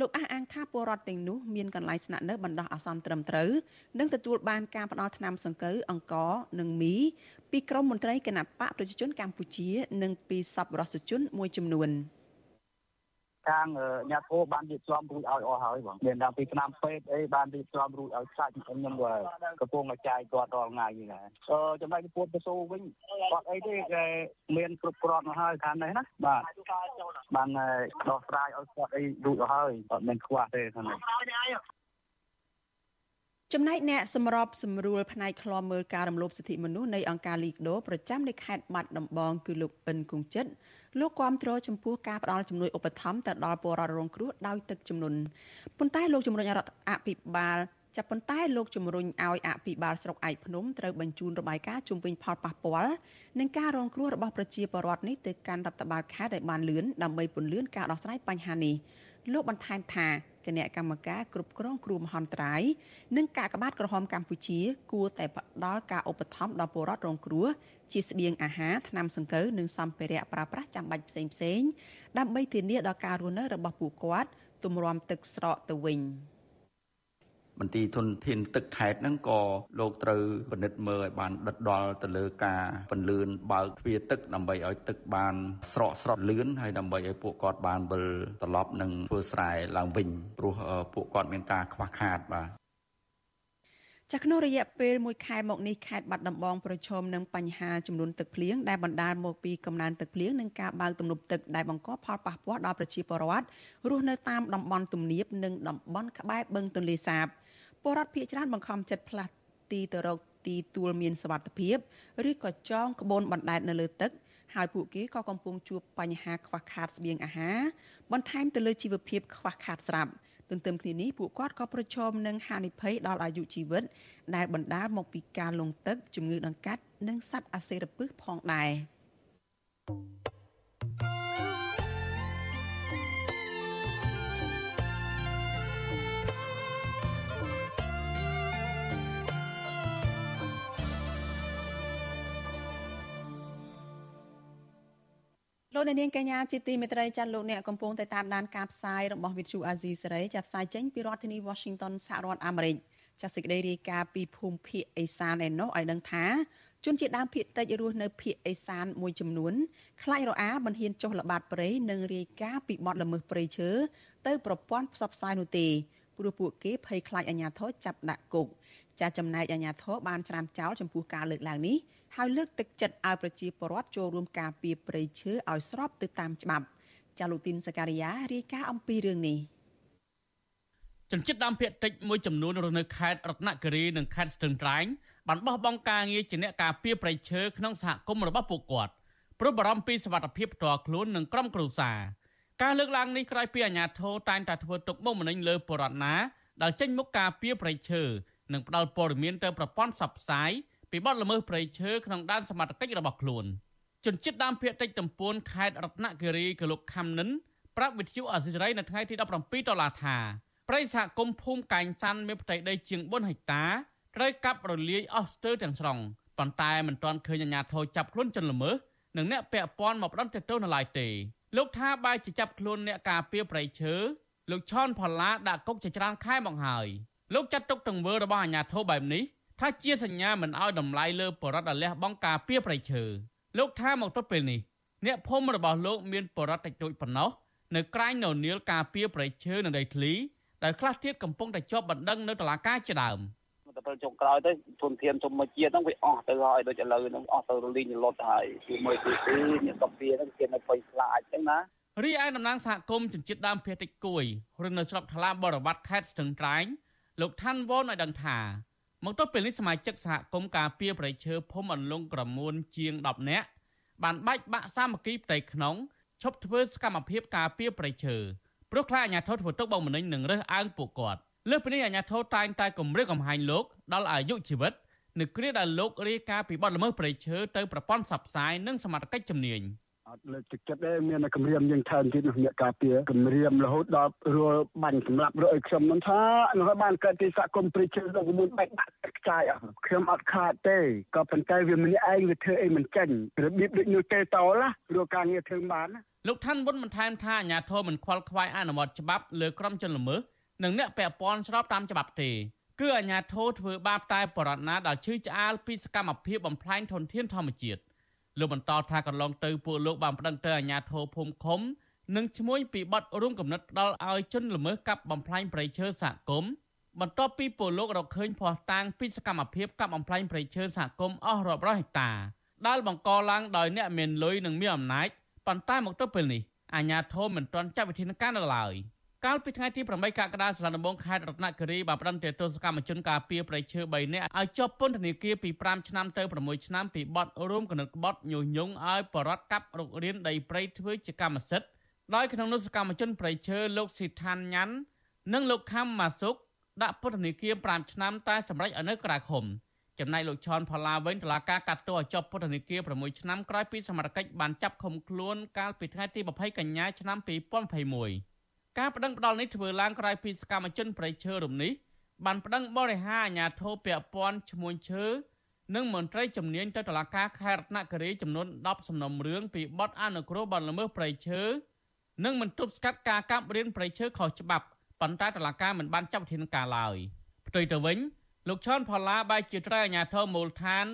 លោកអះអាងថាពលរដ្ឋទាំងនោះមានកន្លែងស្នាក់នៅបណ្ដោះអាសន្នត្រឹមត្រូវនិងទទួលបានការផ្ដល់ថ្នាំសង្កូវអង្ករនិងមីពីក្រមមន្ត្រីគណៈបកប្រជាជនកម្ពុជា និងពីសប្បុរសជនមួយចំនួន។ ខាងញាតិធោបានរៀបចំរួចឲ្យអស់ហើយបងមានតាំងពីឆ្នាំពេទ្យអីបានរៀបចំរួចឲ្យខ្សាច់ខ្ញុំកំពុងតែចាយគាត់រាល់ថ្ងៃនេះណាអឺចំណែកពួតទៅស៊ូវិញគាត់អីទេគេមានគ្រប់គ្រាន់មកហើយខាងនេះណាបាទបានដោះស្រាយឲ្យគាត់អីរួចទៅហើយអត់មានខ្វះទេខាងនេះចំណែកអ្នកសម្របសម្រួលផ្នែកឃ្លាំមើលការរំលោភសិទ្ធិមនុស្សនៃអង្គការលីកដូប្រចាំនៅខេត្តបាត់ដំបងគឺលោកអិនគង្ជិត លោកគាំទ្រចំពោះការផ្តល់ជំនួយឧបត្ថម្ភទៅដល់ពលរដ្ឋរងគ្រោះដោយទឹកជំនន់ប៉ុន្តែលោកជំរុញរដ្ឋអភិបាលចាប់ប៉ុន្តែលោកជំរុញឲ្យអភិបាលស្រុកឯកភ្នំត្រូវបញ្ជូនរបាយការណ៍ជំវិញផលប៉ះពាល់និងការរងគ្រោះរបស់ប្រជាពលរដ្ឋនេះទៅកាន់រដ្ឋបាលខេត្តឲ្យបានលឿនដើម្បីពន្យាការដោះស្រាយបញ្ហានេះ លោកបន្ថែមថាគណៈកម្មការគ្រប់គ្រងគ្រោះមហន្តរាយនិងកាកបាទក្រហមកម្ពុជា គួរតែផ្ដល់ការឧបត្ថម្ភដល់ពលរដ្ឋរងគ្រោះជាស្បៀងអាហារថ្នាំសង្កូវនិងសម្ភារៈប្រើប្រាស់ចាំបាច់ផ្សេងផ្សេងដើម្បីធានាដល់ការរស់នៅរបស់ពួកគាត់ទម្រាំទឹកស្រកទៅវិញ មន្ទីរធនធានទឹកខេត្តហ្នឹងក៏លោកត្រូវពិនិត្យមើលឲ្យបានដិតដល់ទៅលើការពន្លឿនបើកទ្វារទឹកដើម្បីឲ្យទឹកបានស្រកស្រត់លឿនហើយដើម្បីឲ្យពួកគាត់បានវិលត្រឡប់និងធ្វើស្រែឡើងវិញព្រោះពួកគាត់មានការខ្វះខាតបាទចាក្នុងរយៈពេល1ខែមកនេះខេត្តបាត់ដំបងប្រឈមនឹងបញ្ហាចំនួនទឹកភ្លៀងដែលបណ្ដាលមកពីកំណើនទឹកភ្លៀងនិងការបើកទំនប់ទឹកដែលបង្កផលប៉ះពាល់ដល់ប្រជាពលរដ្ឋរស់នៅតាមតំបន់ទំនាបនិងតំបន់ក្បែរបឹងទន្លេសាប ពលរដ្ឋភៀសច្រើនបង្ខំចិត្តផ្លាស់ទីទៅរកទីទួលមានសវត្ថភាពឬក៏ចងក្បូនបណ្ដែតនៅលើទឹកហើយពួកគេក៏កំពុងជួបបញ្ហាខ្វះខាតស្បៀងអាហារបន្ថែមទៅលើជីវភាពខ្វះខាតស្រាប់ទន្ទឹមគ្នានេះពួកគាត់ក៏ប្រឈមនឹងហានិភ័យដល់អាយុជីវិត ដែលបណ្ដាលមកពីការលង់ទឹកជំងឺដង្កាត់និងសត្វអាសិរពិសផងដែរ លោកអ្នកនាងកញ្ញាជាទីមេត្រីចាត់លោកអ្នកកំពុងតែតាមដានការផ្សាយរបស់ Vithu Azizi សេរីចាប់ផ្សាយចេញពីរដ្ឋធានី Washington សហរដ្ឋអាមេរិកចាសសេចក្តីរាយការណ៍ពីភូមិភាគឦសានឯណោះឲ្យដឹងថាជនជាតិដើមភាគតិចរស់នៅភាគឦសានមួយចំនួនខ្លាចរអាមិនហ៊ានចុះល្បាតព្រៃនិងរាយការណ៍ពីបទល្មើសព្រៃឈើទៅប្រព័ន្ធផ្សព្វផ្សាយនោះទេព្រោះពួកគេភ័យខ្លាចអាជ្ញាធរចាប់ដាក់គុកចាចំណែកអាជ្ញាធរបានច្រានចោលចំពោះការលើកឡើងនេះ ហើយលើកទឹកចិត្តឲ្យប្រជាពលរដ្ឋចូលរួមការពារព្រៃឈើឲ្យស្របទៅតាមច្បាប់ចាលោកទីនសការីយ៉ារាយការណ៍អំពីរឿងនេះជនជាតិដើមភាគតិចមួយចំនួនរស់នៅខេត្តរតនគិរីនិងខេត្តស្ទឹងត្រែងបានបោះបង់ការងារជាអ្នកការពារព្រៃឈើក្នុងសហគមន៍របស់ពួកគាត់ព្រោះបារម្ភពីសុវត្ថិភាពផ្ទាល់ខ្លួននិងក្រុមគ្រួសារការលើកឡើងនេះក្រោយពីអាជ្ញាធរតែងតែធ្វើទុកបុកម្នេញលើបរិវត្តណាដែលចេញមុខការពារព្រៃឈើនិងផ្ដល់ព័ត៌មានទៅប្រព័ន្ធផ្សព្វផ្សាយ ពីបទល្មើសព្រៃឈើក្នុងដែនសមត្ថកិច្ចរបស់ខ្លួនជនជាតិដើមភាគតិចតំពួនខេត្តរតនគិរីកលោកខំនិនប្រាប់វិទ្យុអសិរ័យនៅថ្ងៃទី17ដុល្លារថាព្រៃសហគមន៍ភូមិកែងសាន់មានផ្ទៃដីជាង4ហិកតាត្រូវកាប់រលាយអស់ស្ទើរទាំងស្រុងប៉ុន្តែមិនទាន់ឃើញអាជ្ញាធរចាប់ខ្លួនជនល្មើសនិងអ្នកពាក់ព័ន្ធមកផ្ដន្ទាទោសនៅឡើយទេលោកថាបែរជាចាប់ខ្លួនអ្នកការពារប្រៃឈើលោកឆនផល្លាដាក់គុកជាច្រើនខែមកហើយលោកចាត់ទុកទង្វើរបស់អាជ្ញាធរបែបនេះ ថាជាសញ្ញាមិនអោយតម្លៃលើបរិវត្តលះបង់ការពារប្រៃឈើលោកថាមកទល់ពេលនេះអ្នកភូមិរបស់លោកមានបរិវត្តតិចតួចប៉ុណ្ណោះនៅក្រែងនៅនីលការពារប្រៃឈើនៅដីធ្លីដែលខ្លះទៀតកំពុងតែជាប់បណ្ដឹងនៅតុលាការជាដើមទៅពេលចុងក្រោយទៅធនធានធម្មជាតិហ្នឹងវាអស់ទៅហើយដូចឥឡូវហ្នឹងអស់ទៅរលីងរលត់ហើយគឺមួយគឺគឺអ្នកកំពីហ្នឹងគេនៅភ័យខ្លាចចឹងណារីឯតំណាងសហគមន៍ជនជាតិដើមភាគតិចគួយឬនៅស្រុកថ្លាបរវត្តខេត្តស្ទឹងត្រែងលោកឋានវ៉នឲ្យដឹងថា មកទល់ពេលនេះសមាជិកសហគមន៍ការពារប្រៃឈើភូមិអន្លង់ក្រមួនជាង10នាក់បានបាច់បាក់សាមគ្គីផ្ទៃក្នុងឈប់ធ្វើសកម្មភាពការពារប្រៃឈើព្រោះខ្លាចអាញាធរធ្វើទុកបុកម្នេញនឹងរើសអើងពួកគាត់លើសពីនេះអាញាធរតែងតែគម្រាមកំហែងលោកដល់អាយុជីវិតនៅគ្រាដែលលោករាយការណ៍ពីបទល្មើសប្រៃឈើទៅប្រព័ន្ធផ្សព្វផ្សាយនិងសមត្ថកិច្ចជំនាញ អត់លើកទឹកចិត្តទេមានតែគម្រាមយើងថែមទៀតនោះអ្នកការពារគម្រាមរហូតដល់រួលបាញ់សម្លាប់រកឲ្យខ្ញុំមិនថានោះបានកើតទីសហគមន៍ព្រិជើដល់មួយបែកបាក់ខ្ចាយអស់ខ្ញុំអត់ខាតទេក៏ប៉ុន្តែវាម្នាក់ឯងវាធ្វើអីមិនចាញ់របៀបដូចនោះទេតោណាព្រោះការងារធ្វើបានលោកឋានវុនបន្ថែមថាអាញាធរមិនខ្វល់ខ្វាយអនុវត្តច្បាប់លើក្រុមជនល្មើសនិងអ្នកពាក់ព័ន្ធស្របតាមច្បាប់ទេគឺអាញាធរធ្វើបាបតែបរតណាដល់ឈឺឆ្អាលពីសកម្មភាពបំផ្លាញធនធានធម្មជាតិ លោកបន្តថាកន្លងទៅពួកលោកបានប្តឹងទៅអាជ្ញាធរភូមិឃុំនិងឈ្មោះពីបទរួមគំនិតផ្ដាល់ឲ្យជនល្មើសកាប់បំផ្លាញព្រៃឈើសហគមន៍បន្ទាប់ពីពលលោករកឃើញភ័ស្តុតាងពីសកម្មភាពកាប់បំផ្លាញព្រៃឈើសហគមន៍អស់រាប់រយហិកតាដែលបង្កឡើងដោយអ្នកមានលុយនិងមានអំណាចប៉ុន្តែមកទល់ពេលនេះអាជ្ញាធរមិនទាន់ចាត់វិធានការនៅឡើយ កាលពីថ្ងៃទី8កក្កដាសាលាដំបងខេត្តរតនគិរីបានផ្តន្ទាទោសកម្មជនការពារប្រៃឈើ3នាក់ឲ្យជាប់ពន្ធនាគារពី5ឆ្នាំទៅ6ឆ្នាំពីបទរួមគំនិតក្បត់ញុះញង់ឲ្យបរដ្ឋកាប់រុករានដីព្រៃធ្វើជាកម្មសិទ្ធិដោយក្នុងនោះសកម្មជនប្រៃឈើលោកស៊ីឋានញ៉ាន់និងលោកខំម៉ាសុកដាក់ពន្ធនាគារ5ឆ្នាំតែសម្រេចឲ្យនៅក្រៅឃុំចំណែកលោកឈនផល្លាវិញតឡាការកាត់ទោសឲ្យជាប់ពន្ធនាគារ6ឆ្នាំក្រោយពីសមត្ថកិច្ចបានចាប់ឃុំខ្លួនកាលពីថ្ងៃទី20កញ្ញាឆ្នាំ2021 ការប្តឹងផ្តល់នេះធ្វើឡើងក្រោយពីសកម្មជនប្រៃឈើរំនេះបានប្តឹងបរិហាអាញាធោពពាន់ឈ្មោះឈើនិងមន្ត្រីជំនាញទៅតុលាការខេត្តរតនគិរីចំនួន10សំណុំរឿងពីបទអនុគ្រោះបទល្មើសប្រៃឈើនិងមិនទប់ស្កាត់ការកាប់រៀនប្រៃឈើខុសច្បាប់ប៉ុន្តែតុលាការមិនបានចាប់វិធានការឡើយផ្ទុយទៅវិញលោកឈុនផល្លាបែរជាត្រូវអាញាធរមូលដ្ឋាន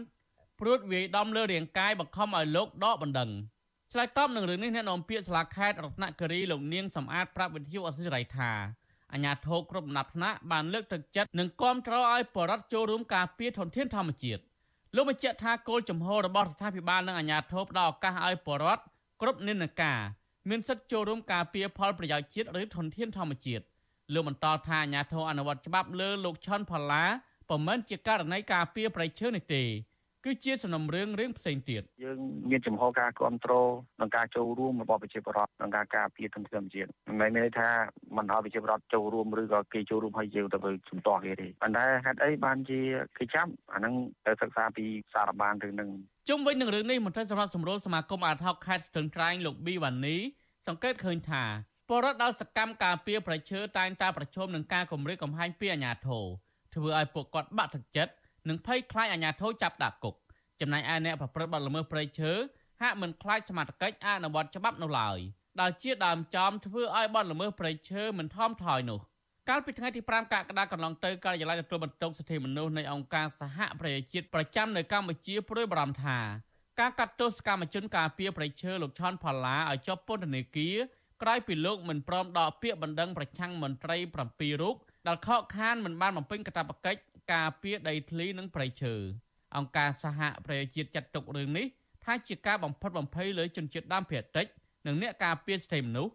ព្រួតវាយដំលើរាងកាយបង្ខំឲ្យលោកដកបណ្ដឹង។ ឆ្លើយតបនឹងរឿងនេះអ្នកនាំពាក្យសាលាខេត្តរតនគិរីលោកនាងសំអាតប្រាប់វិទ្យុអសិរ័យថាអាញាធរគ្រប់ដំណាប់ថ្នាក់បានលើកទឹកចិត្តនិងគាំទ្រឲ្យបរដ្ឋចូលរួមការពារធនធានធម្មជាតិលោកបញ្ជាក់ថាគោលចំហរបស់រដ្ឋាភិបាលនិងអាញាធរផ្ដល់ឱកាសឲ្យបរដ្ឋគ្រប់និន្នាការមានសិទ្ធិចូលរួមការពារផលប្រយោជន៍ជាតិឬធនធានធម្មជាតិលោកបន្តថាអាញាធរអនុវត្តច្បាប់លើលោកឆុនផល្លាពុំមែនជាករណីការពារប្រៃឈើនេះទេ គឺជាសំណុំរឿងរឿងផ្សេងទៀតយើងមានចំហការគ្រប់គ្រងនិងការចូលរួមរបស់ប្រជាពលរដ្ឋក្នុងការការពារធនធានជាតិមិនមែនន័យថាមិនឲ្យប្រជាពលរដ្ឋចូលរួមឬក៏គេចូលរួមឲ្យយើងទៅជំទាស់គេទេប៉ុន្តែហេតុអីបានជាគេចាប់អាហ្នឹងទៅសិក្សាពីសារបានរឿងហ្នឹងជុំវិញនឹងរឿងនេះមន្ត្រីសម្រាប់សម្រួលសមាគមអាតហុកខេត្តស្ទឹងត្រែងលោកប៊ីវ៉ានីសង្កេតឃើញថាពលរដ្ឋដល់សកម្មការពារប្រជាតែងតែប្រឈមនឹងការគំរាមកំហែងពីអាជ្ញាធរធ្វើឲ្យពួកគាត់បាក់ទឹកចិត្ត និងភ័យខ្លាចអាជ្ញាធរចាប់ដាក់គុកចំណែកឯអ្នកប្រព្រឹត្តបទល្មើសព្រៃឈើហាក់មិនខ្លាចសមត្ថកិច្ចអនុវត្តច្បាប់នោះឡើយដែលជាដើមចំធ្វើឲ្យបទល្មើសព្រៃឈើមិនថមថយនោះកាលពីថ្ងៃទី5កក្កដាកន្លងទៅការិយាល័យទទួលបន្ទុកសិទ្ធិមនុស្សនៃអង្គការសហប្រជាជាតិប្រចាំនៅកម្ពុជាព្រួយបារម្ភថាការកាត់ទោសកម្មជនការពារប្រៃឈើលោកឆនផល្លាឲ្យជាប់ពន្ធនាគារក្រោយពីលោកមិនព្រមដកពាក្យបណ្ដឹងប្រឆាំងមន្ត្រី7រូបដែលខកខានមិនបានបំពេញកាតព្វកិច្ច ការពារដីធ្លីនិងប្រៃឈើអង្គការសហប្រជាជាតិចាត់ទុករឿងនេះថាជាការបំផិតបំភ័យលើជនជាតិដើមភាគតិចនិងអ្នកការពារសិទ្ធិមនុស្ស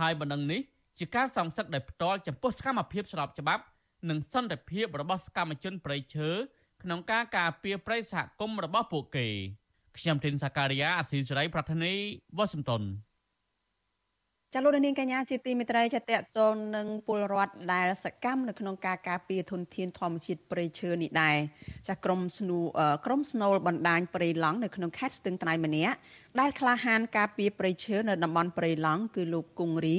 ហើយបណ្ដឹងនេះជាការសង្សឹកដោយផ្ទាល់ចំពោះសកម្មភាពស្របច្បាប់និងសន្តិភាពរបស់សកម្មជនប្រៃឈើក្នុងការការពារប្រៃសហគមន៍របស់ពួកគេខ្ញុំធីនសាការីយ៉ាអស៊ីសេរីប្រធានីវ៉ាស៊ីនតោន ចាលោកនាងកញ្ញាជាទីមេត្រីចាតកតននឹងពលរដ្ឋដែលសកម្មនៅក្នុងការការពារធនធានធម្មជាតិព្រៃឈើនេះដែរចាក្រមស្នូក្រមស្នូលបណ្ដាញព្រៃឡង់នៅក្នុងខេត្តស្ទឹងត្រែងម្នាក់ដែលក្លាហានការពារព្រៃឈើនៅតំបន់ព្រៃឡង់គឺលោកគង្រី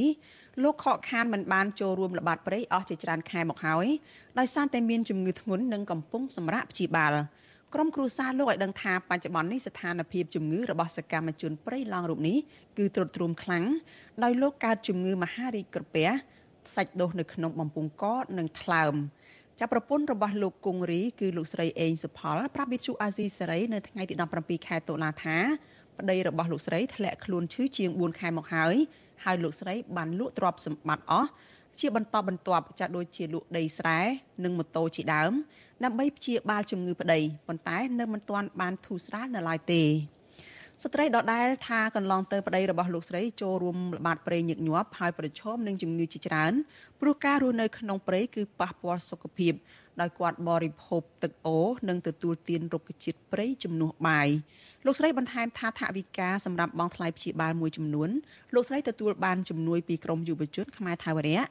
លោកខកខានមិនបានចូលរួមល្បាតព្រៃអស់ជាច្រើនខែមកហើយដោយសារតែមានជំងឺធ្ងន់និងកំពុងសម្រាកព្យាបាល ក្រុមគ្រួសារលោកឲ្យដឹងថាបច្ចុប្បន្ននេះស្ថានភាពជំងឺរបស់សកម្មជនព្រៃឡង់រូបនេះគឺទ្រុឌទ្រោមខ្លាំងដោយលោកកើតជំងឺមហារីកក្រពះសាច់ដុះនៅក្នុងបំពង់កនិងថ្លើមចាប់ប្រពន្ធរបស់លោកគង្រីគឺលោកស្រីអេងសុផលប្រាប់វិទ្យុអាស៊ីសេរីនៅថ្ងៃទី17ខែតុលាថាប្តីរបស់លោកស្រីធ្លាក់ខ្លួនឈឺជាង4ខែមកហើយហើយលោកស្រីបានលក់ទ្រព្យសម្បត្តិអស់ជាបន្តបន្ទាប់ចាស់ដូចជាលក់ដីស្រែនិងម៉ូតូជាដើម ដើម្បីព្យាបាលជំងឺប្តីប៉ុន្តែនៅមិនទាន់បានធូរស្រាលនៅឡើយទេស្ត្រីដដែលថាកន្លងទៅប្តីរបស់លោកស្រីចូលរួមល្បាតព្រៃញឹកញាប់ហើយប្រឈមនឹងជំងឺជាច្រើនព្រោះការរស់នៅក្នុងព្រៃគឺប៉ះពាល់សុខភាពដោយគាត់បរិភោគទឹកអូរនិងទទួលទានរុក្ខជាតិព្រៃជំនួសបាយលោកស្រីបន្ថែមថាថវិកាសម្រាប់បង់ថ្លៃព្យាបាលមួយចំនួនលោកស្រីទទួលបានជំនួយពីក្រមយុវជនខ្មែរថាវរៈ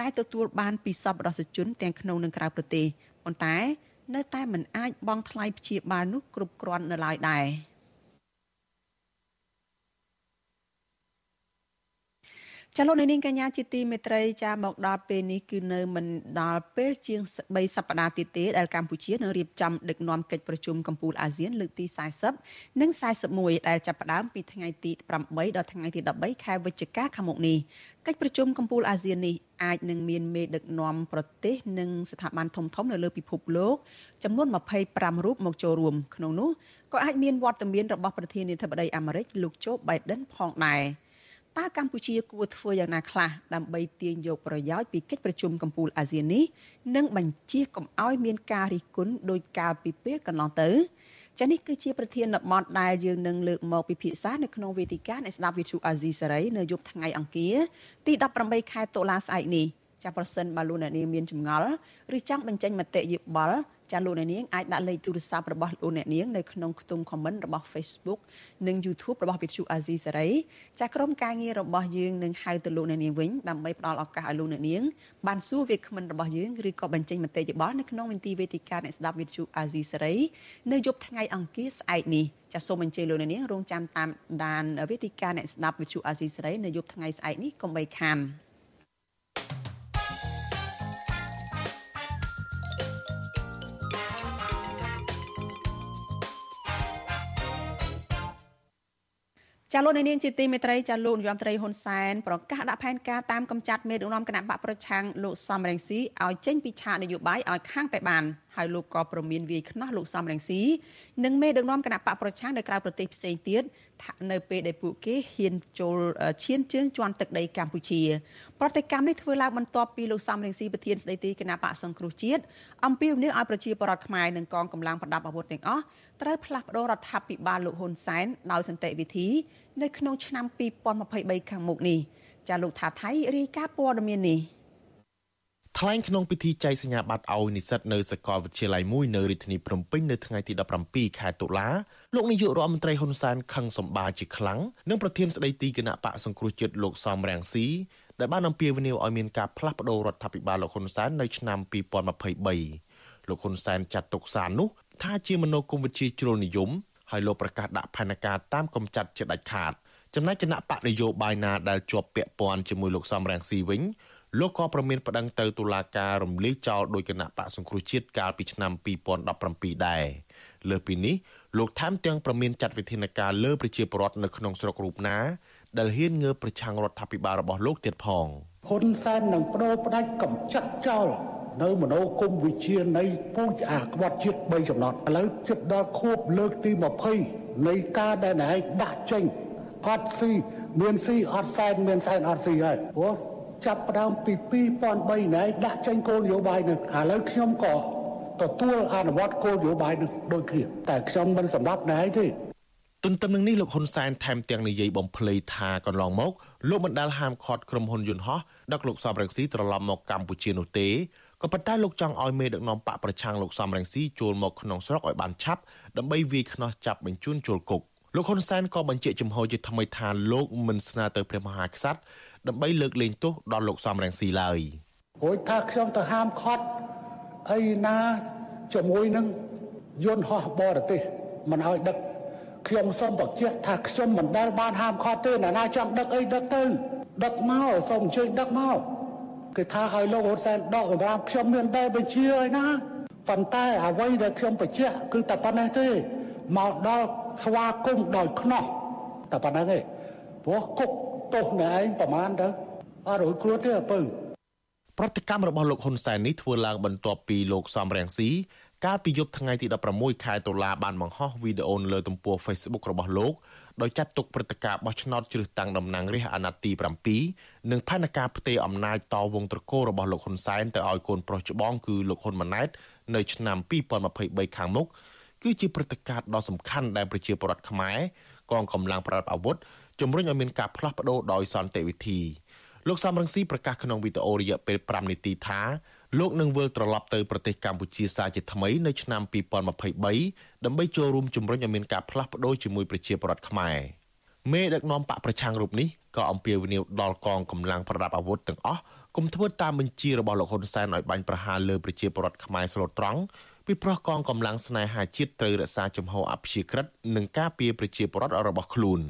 ដែលទទួលបានពីសប្បុរសជនទាំងក្នុងនិងក្រៅប្រទេស ប៉ុន្តែ នៅតែមិនអាចបង់ថ្លៃព្យាបាលនោះគ្រប់គ្រាន់នៅឡើយដែរ។ ចាលោកនាងកញ្ញាជាទីមេត្រីចាមកដល់ពេលនេះគឺនៅមិនដល់ពេលជាង3សប្តាហ៍ទៀតទេដែលកម្ពុជានឹងរៀបចំដឹកនាំកិច្ចប្រជុំកំពូលអាស៊ានលើកទី40និង41ដែលចាប់ផ្ដើមពីថ្ងៃទី8ដល់ថ្ងៃទី13ខែវិច្ឆិកាខាងមុខនេះកិច្ចប្រជុំកំពូលអាស៊ាននេះអាចនឹងមានមេដឹកនាំប្រទេសនិងស្ថាប័នធំៗនៅលើពិភពលោកចំនួន25រូបមកចូលរួមក្នុងនោះក៏អាចមានវត្តមានរបស់ប្រធានាធិបតីអាមេរិកលោកโจ Biden ផងដែរ។ តើកម្ពុជាគួរធ្វើយ៉ាងណាខ្លះដើម្បីទាញយកប្រយោជន៍ពីកិច្ចប្រជុំកំពូលអាស៊ាននេះនិងបញ្ជាកុំឲ្យមានការរិះគន់ដោយកាលពីពេលកន្លងទៅចានេះគឺជាប្រធានបទដែលយើងនឹងលើកមកពិភាក្សានៅក្នុងវេទិកានៃស្ដាប់វិទ្យុអាស៊ីសេរីនៅយប់ថ្ងៃអង្គារទី18ខែតុលាស្អែកនេះចាប្រសិនបើលោកអ្នកនាងមានចម្ងល់ឬចង់បញ្ចេញមតិយោបល់ ចាលោកអ្នកនាងអាចដាក់លេខទូរស័ព្ទរបស់លោកអ្នកនាងនៅក្នុងខ្ទង់ comment របស់ Facebook និង YouTube របស់ Vithu Azizi Saray ចាក្រុមការងាររបស់យើងនឹងហៅទៅលោកអ្នកនាងវិញដើម្បីផ្ដល់ឱកាសឲ្យលោកអ្នកនាងបានសួរវាគ្មិនរបស់យើងឬក៏បញ្ចេញមតិយោបល់នៅក្នុងមន្ទីរវេទិកាអ្នកស្ដាប់ Vithu Azizi Saray នៅយប់ថ្ងៃអង្គារស្អែកនេះចាសូមអញ្ជើញលោកអ្នកនាងរងចាំតាមដានវេទិកាអ្នកស្ដាប់ Vithu Azizi Saray នៅយប់ថ្ងៃស្អែកនេះកុំបីខាន។ ចាលោកនាងជាទីមេត្រីចាលោកនាយរដ្ឋមន្ត្រីហ៊ុនសែនប្រកាសដាក់ផែនការតាមកម្ចាត់មេដឹកនាំគណៈបកប្រឆាំងលោកសំរងស៊ីឲ្យចេញពីឆាកនយោបាយឲ្យខាងតែបានហើយលោកក៏ប្រមានវាយខ្នោះលោកសំរងស៊ីនិងមេដឹកនាំគណៈបកប្រឆាំងនៅក្រៅប្រទេសផ្សេងទៀតនៅពេលដែលពួកគេហ៊ានចូលឈានជើងជន់ទឹកដីកម្ពុជា ប្រតិកម្មនេះធ្វើឡើងបន្ទាប់ពីលោកសំរងស៊ីប្រធានស្ដីទីគណៈបកសង្គ្រោះជាតិអំពាវនាវឲ្យប្រជាពលរដ្ឋខ្មែរនិងកងកម្លាំងប្រដាប់អាវុធទាំងអស់ត្រូវផ្លាស់ប្តូររដ្ឋាភិបាលលោកហ៊ុនសែនដោយសន្តិវិធី នៅក្នុងឆ្នាំ2023ខាងមុខនេះចាលោកថាថៃរាយការណ៍ព័ត៌មាននេះ ថ្លែងក្នុងពិធីចែកសញ្ញាបត្រឲ្យនិស្សិតនៅសាកលវិទ្យាល័យមួយនៅរាជធានីភ្នំពេញនៅថ្ងៃទី17ខែតុលាលោកនាយករដ្ឋមន្ត្រីហ៊ុនសែនខឹងសម្បាជាខ្លាំងនិងប្រធានស្ដីទីគណៈបកសង្គ្រោះជាតិលោកសំរងស៊ីដែលបានអំពាវនាវឲ្យមានការផ្លាស់ប្តូររដ្ឋាភិបាលលោកហ៊ុនសែននៅឆ្នាំ2023លោកហ៊ុនសែនចាត់ទុកសារនោះថាជាមនោគមវិជ្ជាជ្រុលនិយមហើយលោកប្រកាសដាក់ផែនការតាមកំចាត់ជាដាច់ខាតចំណែកគណៈបកនយោបាយណាដែលជាប់ពាក់ព័ន្ធជាមួយលោកសំរងស៊ីវិញ លោកក៏ប្រមានប្តឹងទៅតុលាការរំលាយចោលដោយគណៈបកសង្គ្រោះជាតិកាលពីឆ្នាំ2017ដែរលើពីនេះលោកថែមទាំងប្រមានចាត់វិធានការលើប្រជាពលរដ្ឋនៅក្នុងស្រុករូបណា ដែលហ៊ានងើបប្រឆាំងរដ្ឋាភិបាលរបស់លោកទៀតផងហ៊ុនសែននឹងបដូរផ្ដាច់កំចាត់ចោលនៅមនោគមវិជ្ជានៃពូជអាក្បត់ជាតិ3ចំណត់ឥឡូវជិតដល់ខួបលើកទី20នៃការដែលណែដាក់ចេញអត់ស៊ីមានស៊ីអត់សែនមានសែនអត់ស៊ីហើយព្រោះ ចាប់ផ្ដើមពី2003ណែដាក់ចេញគោលនយោបាយនឹងឥឡូវខ្ញុំក៏ទទួលអនុវត្តគោលនយោបាយនឹងដូចគ្នាតែខ្ញុំមិនសម្រាប់ណែទេទន្ទឹមនឹងនេះលោកហ៊ុនសែនថែមទាំងនិយាយបំភ្លៃថាកន្លងមកលោកមិនដាល់ហាមឃាត់ក្រុមហ៊ុនយន្តហោះដឹកលោកសំរងស៊ីត្រឡប់មកកម្ពុជានោះទេក៏ប៉ុន្តែលោកចង់ឲ្យមេដឹកនាំបកប្រឆាំងលោកសំរងស៊ីចូលមកក្នុងស្រុកឲ្យបានឆាប់ដើម្បីវាយខ្នោះចាប់បញ្ជូនចូលគុកលោកហ៊ុនសែនក៏បញ្ជាក់ចំហជាថ្មីថាលោកមិនស្នើទៅព្រះមហាក្សត្រ ដើម្បីលើកលែងទោសដល់លោកសំរងស៊ីឡើយរួចថាខ្ញុំទៅហាមឃាត់អីណាជាមួយនឹងយន្តហោះបរទេសមិនឲ្យដឹកខ្ញុំសូមបញ្ជាក់ថាខ្ញុំមិនដែលបានហាមឃាត់ទេណាណាចង់ដឹកអីដឹកទៅដឹកមកសូមអញ្ជើញដឹកមកគេថាឲ្យលោកហ៊ុនសែនដកសម្រាប់ខ្ញុំមានតែបញ្ជាឲ្យណាប៉ុន្តែអ្វីដែលខ្ញុំបញ្ជាក់គឺតែប៉ុណ្ណេះទេមកដល់ស្វាគមន៍ដោយខ្នោះតែប៉ុណ្ណឹងទេព្រោះគុក ទោសអ្នកឯងប្រហែលទៅអត់រួចគ្រោះទេអពើប្រតិកម្មរបស់លោកហ៊ុនសែននេះធ្វើឡើងបន្ទាប់ពីលោកសំរងស៊ីកាលពីយប់ថ្ងៃទី16ខែតុលាបានបង្ហោះវីដេអូលើទំព័រ Facebook របស់លោកដោយចាត់ទុកព្រឹត្តិការណ៍បោះឆ្នោតជ្រើសតាំងតំណាងរាស្ត្រអាណត្តិទី7និងផែនការផ្ទេរអំណាចតវងត្រកូលរបស់លោកហ៊ុនសែនទៅឲ្យកូនប្រុសច្បងគឺលោកហ៊ុនម៉ាណែតនៅឆ្នាំ2023ខាងមុខគឺជាព្រឹត្តិការណ៍ដ៏សំខាន់ដែលប្រជាពលរដ្ឋខ្មែរកងកម្លាំងប្រដាប់អាវុធ ជំរុញឲ្យមានការផ្លាស់ប្តូរដោយសន្តិវិធីលោកសំរងស៊ីប្រកាសក្នុងវីដេអូរយៈពេល5នាទីថាលោកនឹងវិលត្រឡប់ទៅប្រទេសកម្ពុជាសាជាថ្មីនៅឆ្នាំ2023ដើម្បីចូលរួមជំរុញឲ្យមានការផ្លាស់ប្តូរជាមួយប្រជាពលរដ្ឋខ្មែរមេដឹកនាំបកប្រឆាំងរូបនេះក៏អំពាវនាវដល់កងកម្លាំងប្រដាប់អាវុធទាំងអស់កុំធ្វើតាមបញ្ជារបស់លោកហ៊ុនសែនឲ្យបាញ់ប្រហារលើប្រជាពលរដ្ឋខ្មែរស្លូតត្រង់ពីព្រោះកងកម្លាំងស្នេហាជាតិត្រូវរក្សាជំហរអព្យាក្រឹតនិងការពារប្រជាពលរដ្ឋរបស់ខ្លួន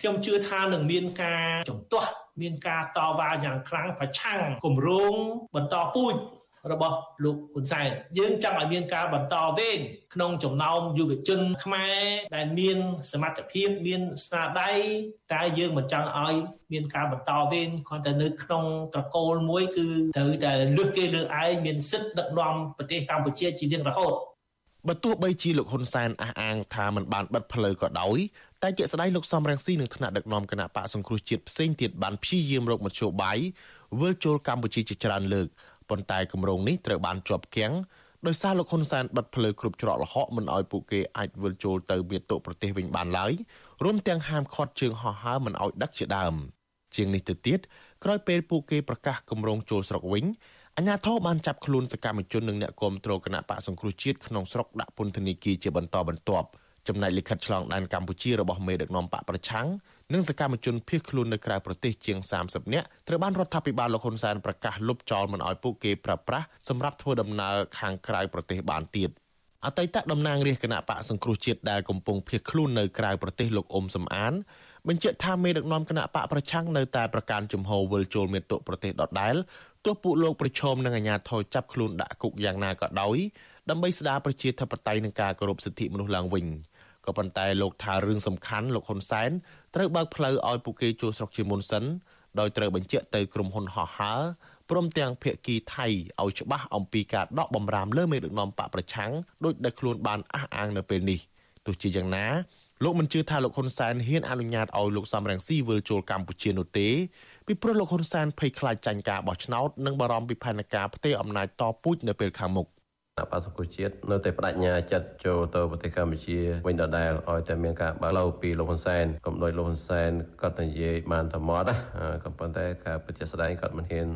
ខ្ញុំជឿថានឹងមានការជំទាស់មានការតវ៉ាយ៉ាងខ្លាំងប្រឆាំងគម្រោងបន្តពូជរបស់លោកហ៊ុនសែនយើងចង់ឲ្យមានការបន្តវេនក្នុងចំណោមយុវជនខ្មែរដែលមានសមត្ថភាពមានស្នាដៃតែយើងមិនចង់ឲ្យមានការបន្តវេនគ្រាន់តែនៅក្នុងត្រកូលមួយគឺត្រូវតែលឺគេលើឯងមានសិទ្ធិដឹកនាំប្រទេសកម្ពុជាជារៀងរហូតបើទោះបីជាលោកហ៊ុនសែនអះអាងថាมันបានបិទផ្លូវក៏ដោយ តែជាក់ស្ដែងលោកសំរងស៊ីនឹងថ្នាក់ដឹកនាំគណៈបកសង្គ្រោះជាតិផ្សេងទៀតបានព្យាយាមរកមធ្យោបាយវិលចូលកម្ពុជាជាច្រើនលើកប៉ុន្តែគម្រោងនេះត្រូវបានជាប់គាំងដោយសារលោកហ៊ុនសែនបិទផ្លូវគ្រប់ច្រកល្ហកមិនឲ្យពួកគេអាចវិលចូលទៅមាតុប្រទេសវិញបានឡើយរួមទាំងហាមឃាត់ជើងហោះហើរមិនឲ្យដឹកជាដើម ជាងនេះទៅទៀតក្រោយពេលពួកគេប្រកាសគម្រោងចូលស្រុកវិញអាជ្ញាធរបានចាប់ខ្លួនសកម្មជននិងអ្នកគាំទ្រគណៈបកសង្គ្រោះជាតិក្នុងស្រុកដាក់ពន្ធនាគារជាបន្តបន្ទាប់ ចំណែកលិខិតឆ្លងដែនកម្ពុជារបស់មេដឹកនាំបកប្រឆាំងនិងសកម្មជនភៀសខ្លួននៅក្រៅប្រទេសជាង30នាក់ត្រូវបានរដ្ឋាភិបាលលោកហ៊ុនសែនប្រកាសលុបចោលមិនឲ្យពួកគេប្រើប្រាស់សម្រាប់ធ្វើដំណើរខាងក្រៅប្រទេសបានទៀតអតីតតំណាងរាជគណៈបកសង្គ្រោះជាតិដែលកំពុងភៀសខ្លួននៅក្រៅប្រទេសលោកអ៊ុំសំអានបញ្ជាក់ថាមេដឹកនាំគណៈបកប្រឆាំងនៅតែប្រកាន់ជំហរវិលចូលមាតុប្រទេសដដែលទោះពួកលោកប្រឈមនឹងអាញាធរចាប់ខ្លួនដាក់គុកយ៉ាងណាក៏ដោយដើម្បីស្ដារប្រជាធិបតេយ្យនិងការគោរពសិទ្ធិមនុស្សឡើងវិញ ក៏ប៉ុន្តែលោកថារឿងសំខាន់លោកហ៊ុនសែនត្រូវបើកផ្លូវឲ្យពួកគេចូលស្រុកជាមុនសិនដោយត្រូវបញ្ជាក់ទៅក្រុមហ៊ុនហោះហើរព្រមទាំងភៀកគីថៃឲ្យច្បាស់អំពីការដកបំរាមលើមេដឹកនាំបកប្រឆាំងដោយដែលខ្លួនបានអះអាងនៅពេលនេះទោះជាយ៉ាងណាលោកមិនជឿថាលោកហ៊ុនសែនហ៊ានអនុញ្ញាតឲ្យលោកសំរងស៊ីវិលចូលកម្ពុជានោះទេពីព្រោះលោកហ៊ុនសែនភ័យខ្លាចចាញ់ការបោះឆ្នោតនិងបារម្ភពីផែនការផ្ទេរអំណាចតពូជនៅពេលខាងមុខ បសង្គមជាតិនៅតែបដិញ្ញាចិត្តចូលទៅប្រទេសកម្ពុជាវិញដដែលឲ្យតែមានការបើកឡូវពីលោកហ៊ុនសែនកុំដោយលោកហ៊ុនសែនគាត់និយាយបានតែមាត់ណាក៏ប៉ុន្តែការពិតជាស្ដែងគាត់មិនហ៊ាន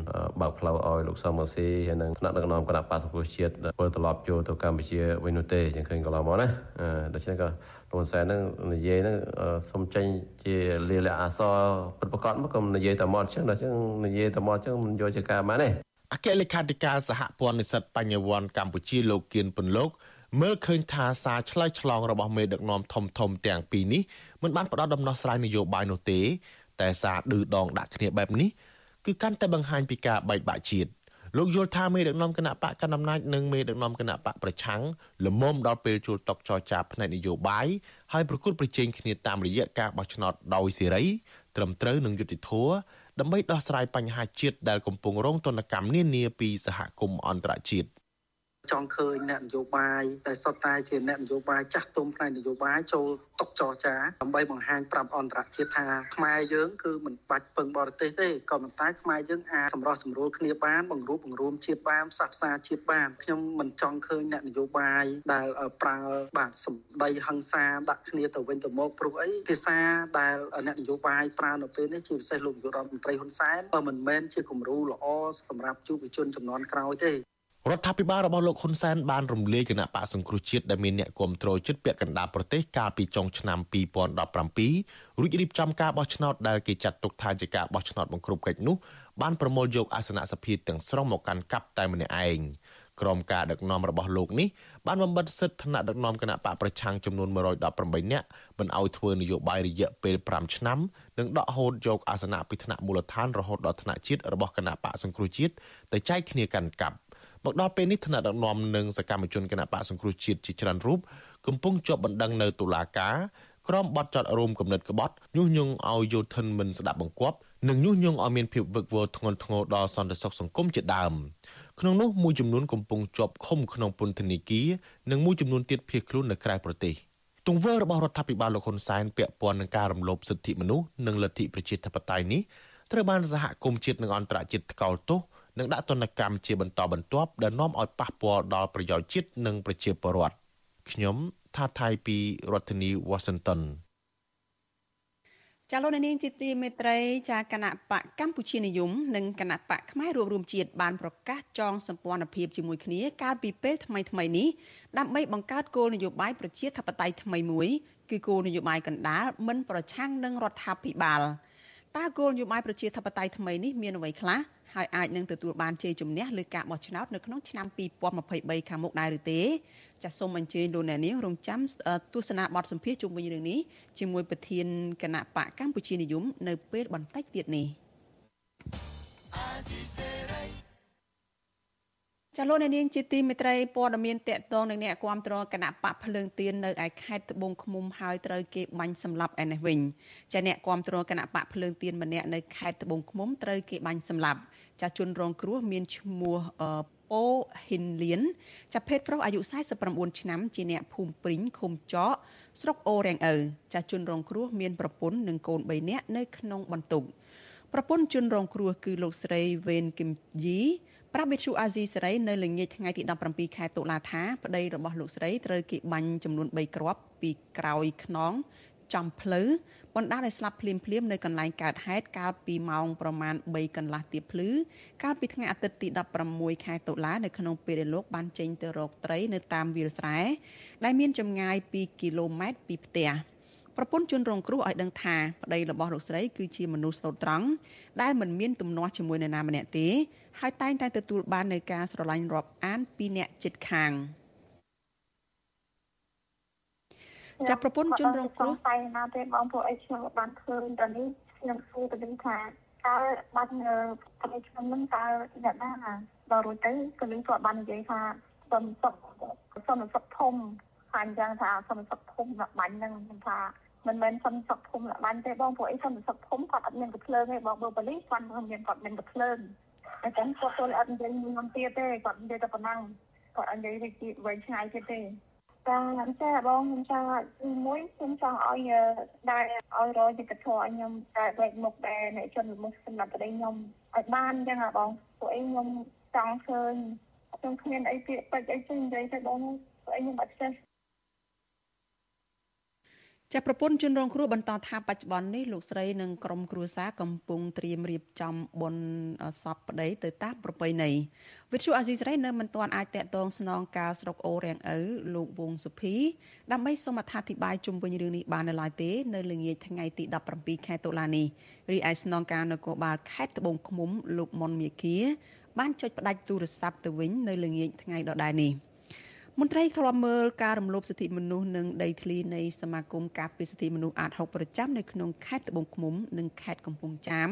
បើកផ្លូវឲ្យលោកសំរងស៊ីហើយនឹងថ្នាក់ដឹកនាំគណៈបសង្គមជាតិធ្វើត្រឡប់ចូលទៅកម្ពុជាវិញនោះទេយើងឃើញកន្លងមកណាដូច្នេះក៏លោកហ៊ុនសែននឹងនិយាយនឹងសុំចេញជាលាលៈអសរពិតប្រកបមកក៏និយាយតែមាត់ចឹងដល់ចឹងនិយាយតែមាត់ចឹងមិនយកជាការបានទេ អគ្គលេខាធិការសហព័ន្ធនិស្សិតបញ្ញវន្តកម្ពុជាលោកគៀនពន្លកមើលឃើញថាសារឆ្លើយឆ្លងរបស់មេដឹកនាំធំធំទាំងពីរនេះមិនបានផ្ដល់ដំណោះស្រាយនយោបាយនោះទេ តែសារឌឺដងដាក់គ្នាបែបនេះគឺកាន់តែបង្ហាញពីការបែកបាក់ជាតិលោកយល់ថាមេដឹកនាំគណៈបកកណ្ដាលអំណាចនិងមេដឹកនាំគណៈបកប្រឆាំងលមុំដល់ពេលជួលតុកចរចាផ្នែកនយោបាយហើយប្រគល់ប្រជែងគ្នាតាមរយៈការបោះឆ្នោតដោយសេរីត្រឹមត្រូវនិងយុត្តិធម៌ ដើម្បីដោះស្រាយបញ្ហាជាតិដែលកំពុងរងទណ្ឌកម្មនានាពីសហគមន៍អន្តរជាតិ ចង់ឃើញអ្នកនយោបាយតែសុទ្ធតែជាអ្នកនយោបាយចាស់ទុំផ្នែកនយោបាយចូលតុកចរចាដើម្បីបង្ហាញប្រាប់អន្តរជាតិថាខ្មែរយើងគឺមិនបាច់ពឹងបរទេសទេក៏ប៉ុន្តែខ្មែរយើងអាចសម្រោះសម្រួលគ្នាបានបង្រួបបង្រួមជាតិបានផ្សះផ្សាជាតិបានខ្ញុំមិនចង់ឃើញអ្នកនយោបាយដែលប្រើបាទសម្ដីហិង្សាដាក់គ្នាទៅវិញទៅមកព្រោះអីភាសាដែលអ្នកនយោបាយប្រើនៅពេលនេះជាពិសេសលោកនាយករដ្ឋមន្ត្រីហ៊ុនសែនមិនមែនជាគំរូល្អសម្រាប់យុវជនចំនួនក្រោយទេ រដ្ឋាភិបាលរបស់លោកហ៊ុនសែនបានរំលាយគណៈបកសង្គ្រោះជាតិដែលមានអ្នកគាំទ្រជិតពាក់កណ្ដាលប្រទេសកាលពីចុងឆ្នាំ2017រួចរៀបចំការបោះឆ្នោតដែលគេចាត់ទុកថាជាការបោះឆ្នោតបង្ក្រប់កិច្ចនោះបានប្រមូលយកអាសនៈសភាទាំងស្រុងមកកាន់កាប់តែម្នាក់ឯងក្រមការដឹកនាំរបស់លោកនេះបានបំបិទសិទ្ធិថ្នាក់ដឹកនាំគណៈបកប្រឆាំងចំនួន118នាក់មិនឲ្យធ្វើនយោបាយរយៈពេល5ឆ្នាំនិងដកហូតយកអាសនៈពីថ្នាក់មូលដ្ឋានរហូតដល់ថ្នាក់ជាតិរបស់គណៈបកសង្គ្រោះជាតិទៅចែកគ្នាកាន់កាប់ មកដល់ពេលនេះថ្នាក់ដឹកនាំនិងសកម្មជនគណៈបកសង្គ្រោះជាតិជាច្រើនរូបកំពុងជាប់បណ្ដឹងនៅតុលាការក្រមបទចោតរួមគំនិតក្បត់ញុះញង់ឲ្យយោធិនមិនស្ដាប់បង្គាប់និងញុះញង់ឲ្យមានភាពវឹកវរធ្ងន់ធ្ងរដល់សន្តិសុខសង្គមជាដើមក្នុងនោះមួយចំនួនកំពុងជាប់ឃុំក្នុងពន្ធនាគារនិងមួយចំនួនទៀតភៀសខ្លួននៅក្រៅប្រទេសទង្វើរបស់រដ្ឋាភិបាលលោកហ៊ុនសែនពាក់ព័ន្ធនឹងការរំលោភសិទ្ធិមនុស្សនិងលទ្ធិប្រជាធិបតេយ្យនេះត្រូវបានសហគមន៍ជាតិនិងអន្តរជាតិថ្កោលទោស និងដាក់ទណ្ឌកម្មជាបន្តបន្ទាប់ដែលនាំឲ្យប៉ះពាល់ដល់ប្រយោជន៍ជាតិនិងប្រជាពលរដ្ឋខ្ញុំថាថៃពីរដ្ឋធានី Washington ចាលោកនាងជាទីមេត្រីចាគណៈបកកម្ពុជានិយមនិងគណៈបកផ្នែករួមរួមជាតិបានប្រកាសចងសម្ព័ន្ធភាពជាមួយគ្នាកាលពីពេលថ្មីថ្មីនេះដើម្បីបង្កើតគោលនយោបាយប្រជាធិបតេយ្យថ្មីមួយគឺគោលនយោបាយកណ្ដាលមិនប្រឆាំងនឹងរដ្ឋាភិបាលតើគោលនយោបាយប្រជាធិបតេយ្យថ្មីនេះមានអ្វីខ្លះ ហើយអាចនឹងទទួលបានជ័យជំនះលើការបោះឆ្នោតនៅក្នុងឆ្នាំ2023ខាងមុខដែរឬទេចាសសូមអញ្ជើញលោកអ្នកនាងរងចាំទស្សនាបទសម្ភាសន៍ជុំវិញរឿងនេះជាមួយប្រធានគណៈបកកម្ពុជានិយមនៅពេលបន្តិចទៀតនេះចលនានាងជាទីមេត្រីព័ត៌មានតកតងនឹងអ្នកគាំទ្រគណៈបកភ្លើងទៀននៅឯខេត្តត្បូងឃ្មុំហើយត្រូវគេបាញ់សម្លាប់ឯនេះវិញចាអ្នកគាំទ្រគណៈបកភ្លើងទៀនម្នាក់នៅខេត្តត្បូងឃ្មុំត្រូវគេបាញ់សម្លាប់ ចាជនរងគ្រោះមានឈ្មោះប៉ូហ៊ីនលៀនចាប់ភេទប្រុសអាយុ49ឆ្នាំ ជាអ្នកភូមិព្រីងឃុំចកស្រុកអូរ៉ែងឪចាជនរងគ្រោះមានប្រពន្ធនិងកូន3នាក់នៅក្នុងបន្ទុកប្រពន្ធជនរងគ្រោះគឺលោកស្រីវេនគឹមយីប្រាប់វិទ្យុអាស៊ីសេរីនៅល្ងាចថ្ងៃទី17ខែតុលាថាប្តីរបស់លោកស្រីត្រូវគេបាញ់ចំនួន3គ្រាប់ពីក្រោយខ្នង ចំផ្លូវបណ្ដាលឲ្យស្លាប់ភ្លាមភ្លាមនៅកន្លែងកើតហេតុកាលពីម៉ោងប្រមាណ3កន្លះទៀបភ្លឺកាលពីថ្ងៃអាទិត្យទី16ខែតុលានៅក្នុងពេលដែលលោកបានចេញទៅរកត្រីនៅតាមវាលស្រែដែលមានចម្ងាយ2គីឡូម៉ែត្រពីផ្ទះប្រពន្ធជនរងគ្រោះឲ្យដឹងថាប្តីរបស់លោកស្រីគឺជាមនុស្សស្លូតត្រង់ដែលមិនមានទំនាស់ជាមួយនរណាម្នាក់ទេហើយតែងតែទទួលបាននៅការស្រឡាញ់រាប់អានពីអ្នកជិតខាង។ ចាប់ប្រពន្ធជនរងគ្រោះតែណាទេបងពួកអីខ្ញុំបានឃើញតនេះខ្ញុំសួរទៅវិញថាតើបាត់ប្រទេសខ្ញុំនឹងតើអ្នកណាដល់រួចទៅក៏នឹងគាត់បាននិយាយថាសុំសុខសុំសុខធំហើយអញ្ចឹងថាសុំសុខធំដាក់បាញ់ហ្នឹងខ្ញុំថាមិនមែនសុំសុខធំដាក់បាញ់ទេបងពួកអីសុំសុខធំគាត់អត់មានកភ្លើងទេបងបើប៉ូលីសគាត់មានគាត់មានកភ្លើងអញ្ចឹងគាត់ចូលអត់និយាយមួយទៀតទេគាត់និយាយតែប៉ុណ្ណឹងគាត់អត់និយាយទៅវែងឆ្ងាយទៀតទេ ចាចាបងខ្ញុំចង់មួយខ្ញុំចង់ឲ្យដែរឲ្យរយយុទ្ធធម៌ឲ្យខ្ញុំតែវែកមុខដែរអ្នកជនមុខសម្រាប់ប្តីខ្ញុំឲ្យបានអញ្ចឹងហ៎បងពួកឯងខ្ញុំចង់ឃើញខ្ញុំគ្មានអីពាក្យពេចន៍អីចេញនិយាយទៅបងពួកឯងខ្ញុំអត់ចេះ ចាប្រពន្ធជនរងគ្រោះបន្តថាបច្ចុប្បន្ននេះលោកស្រីនិងក្រុមគ្រួសារកំពុងត្រៀមរៀបចំបុណ្យសពប្តីទៅតាមប្រពៃណីវិទ្យុអាស៊ីសេរីនៅមិនទាន់អាចតាក់ទងស្នងការស្រុកអូរាំងឪលោកវងសុភីដើម្បីសូមអត្ថាធិប្បាយជុំវិញរឿងនេះបាននៅឡើយទេនៅល្ងាចថ្ងៃទី17ខែតុលានេះរីឯស្នងការនគរបាលខេត្តត្បូងឃ្មុំលោកមុនមាគាបានចុចផ្ដាច់ទូរស័ព្ទទៅវិញនៅល្ងាចថ្ងៃដដែលនេះ។ មន្ត្រីធ្លាប់មើលការរំលោភសិទ្ធិមនុស្សនិងដីធ្លីនៃសមាគមការពារសិទ្ធិមនុស្សអាត6ប្រចាំនៅក្នុងខេត្តត្បូងឃ្មុំនិងខេត្តកំពង់ចាម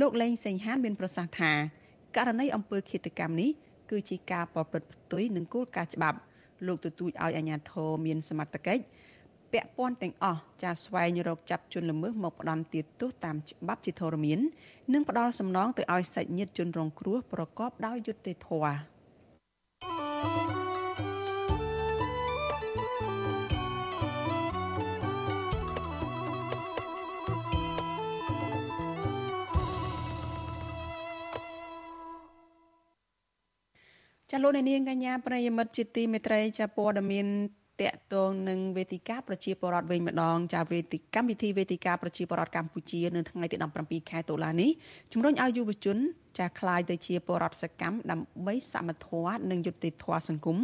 លោកលេងសេងហានមានប្រសាសន៍ថាករណីអំពើឃាតកម្មនេះគឺជាការប្រព្រឹត្តផ្ទុយនឹងគោលការណ៍ច្បាប់លោកទទូចឲ្យអាជ្ញាធរមានសមត្ថកិច្ចពាក់ព័ន្ធទាំងអស់ចាស្វែងរកចាប់ជនល្មើសមកផ្ដន់ទាទោសតាមច្បាប់ជាធរមាន និងផ្ដល់សំណងទៅឲ្យសាច់ញាតិជនរងគ្រោះប្រកបដោយយុត្តិធម៌ ចាលោកនាងកញ្ញាប្រិយមិត្តជាទីមេត្រីចាព័ត៌មានតកតងនឹងវេទិកាប្រជាពលរដ្ឋវិញម្ដងចាវេទិកម្មវិធីវេទិកាប្រជាពលរដ្ឋកម្ពុជានៅថ្ងៃទី17ខែតុលានេះជំរុញឲ្យយុវជនចាស់คลายទៅជាពលរដ្ឋសកម្មដើម្បីសមធម៌និងយុត្តិធម៌សង្គម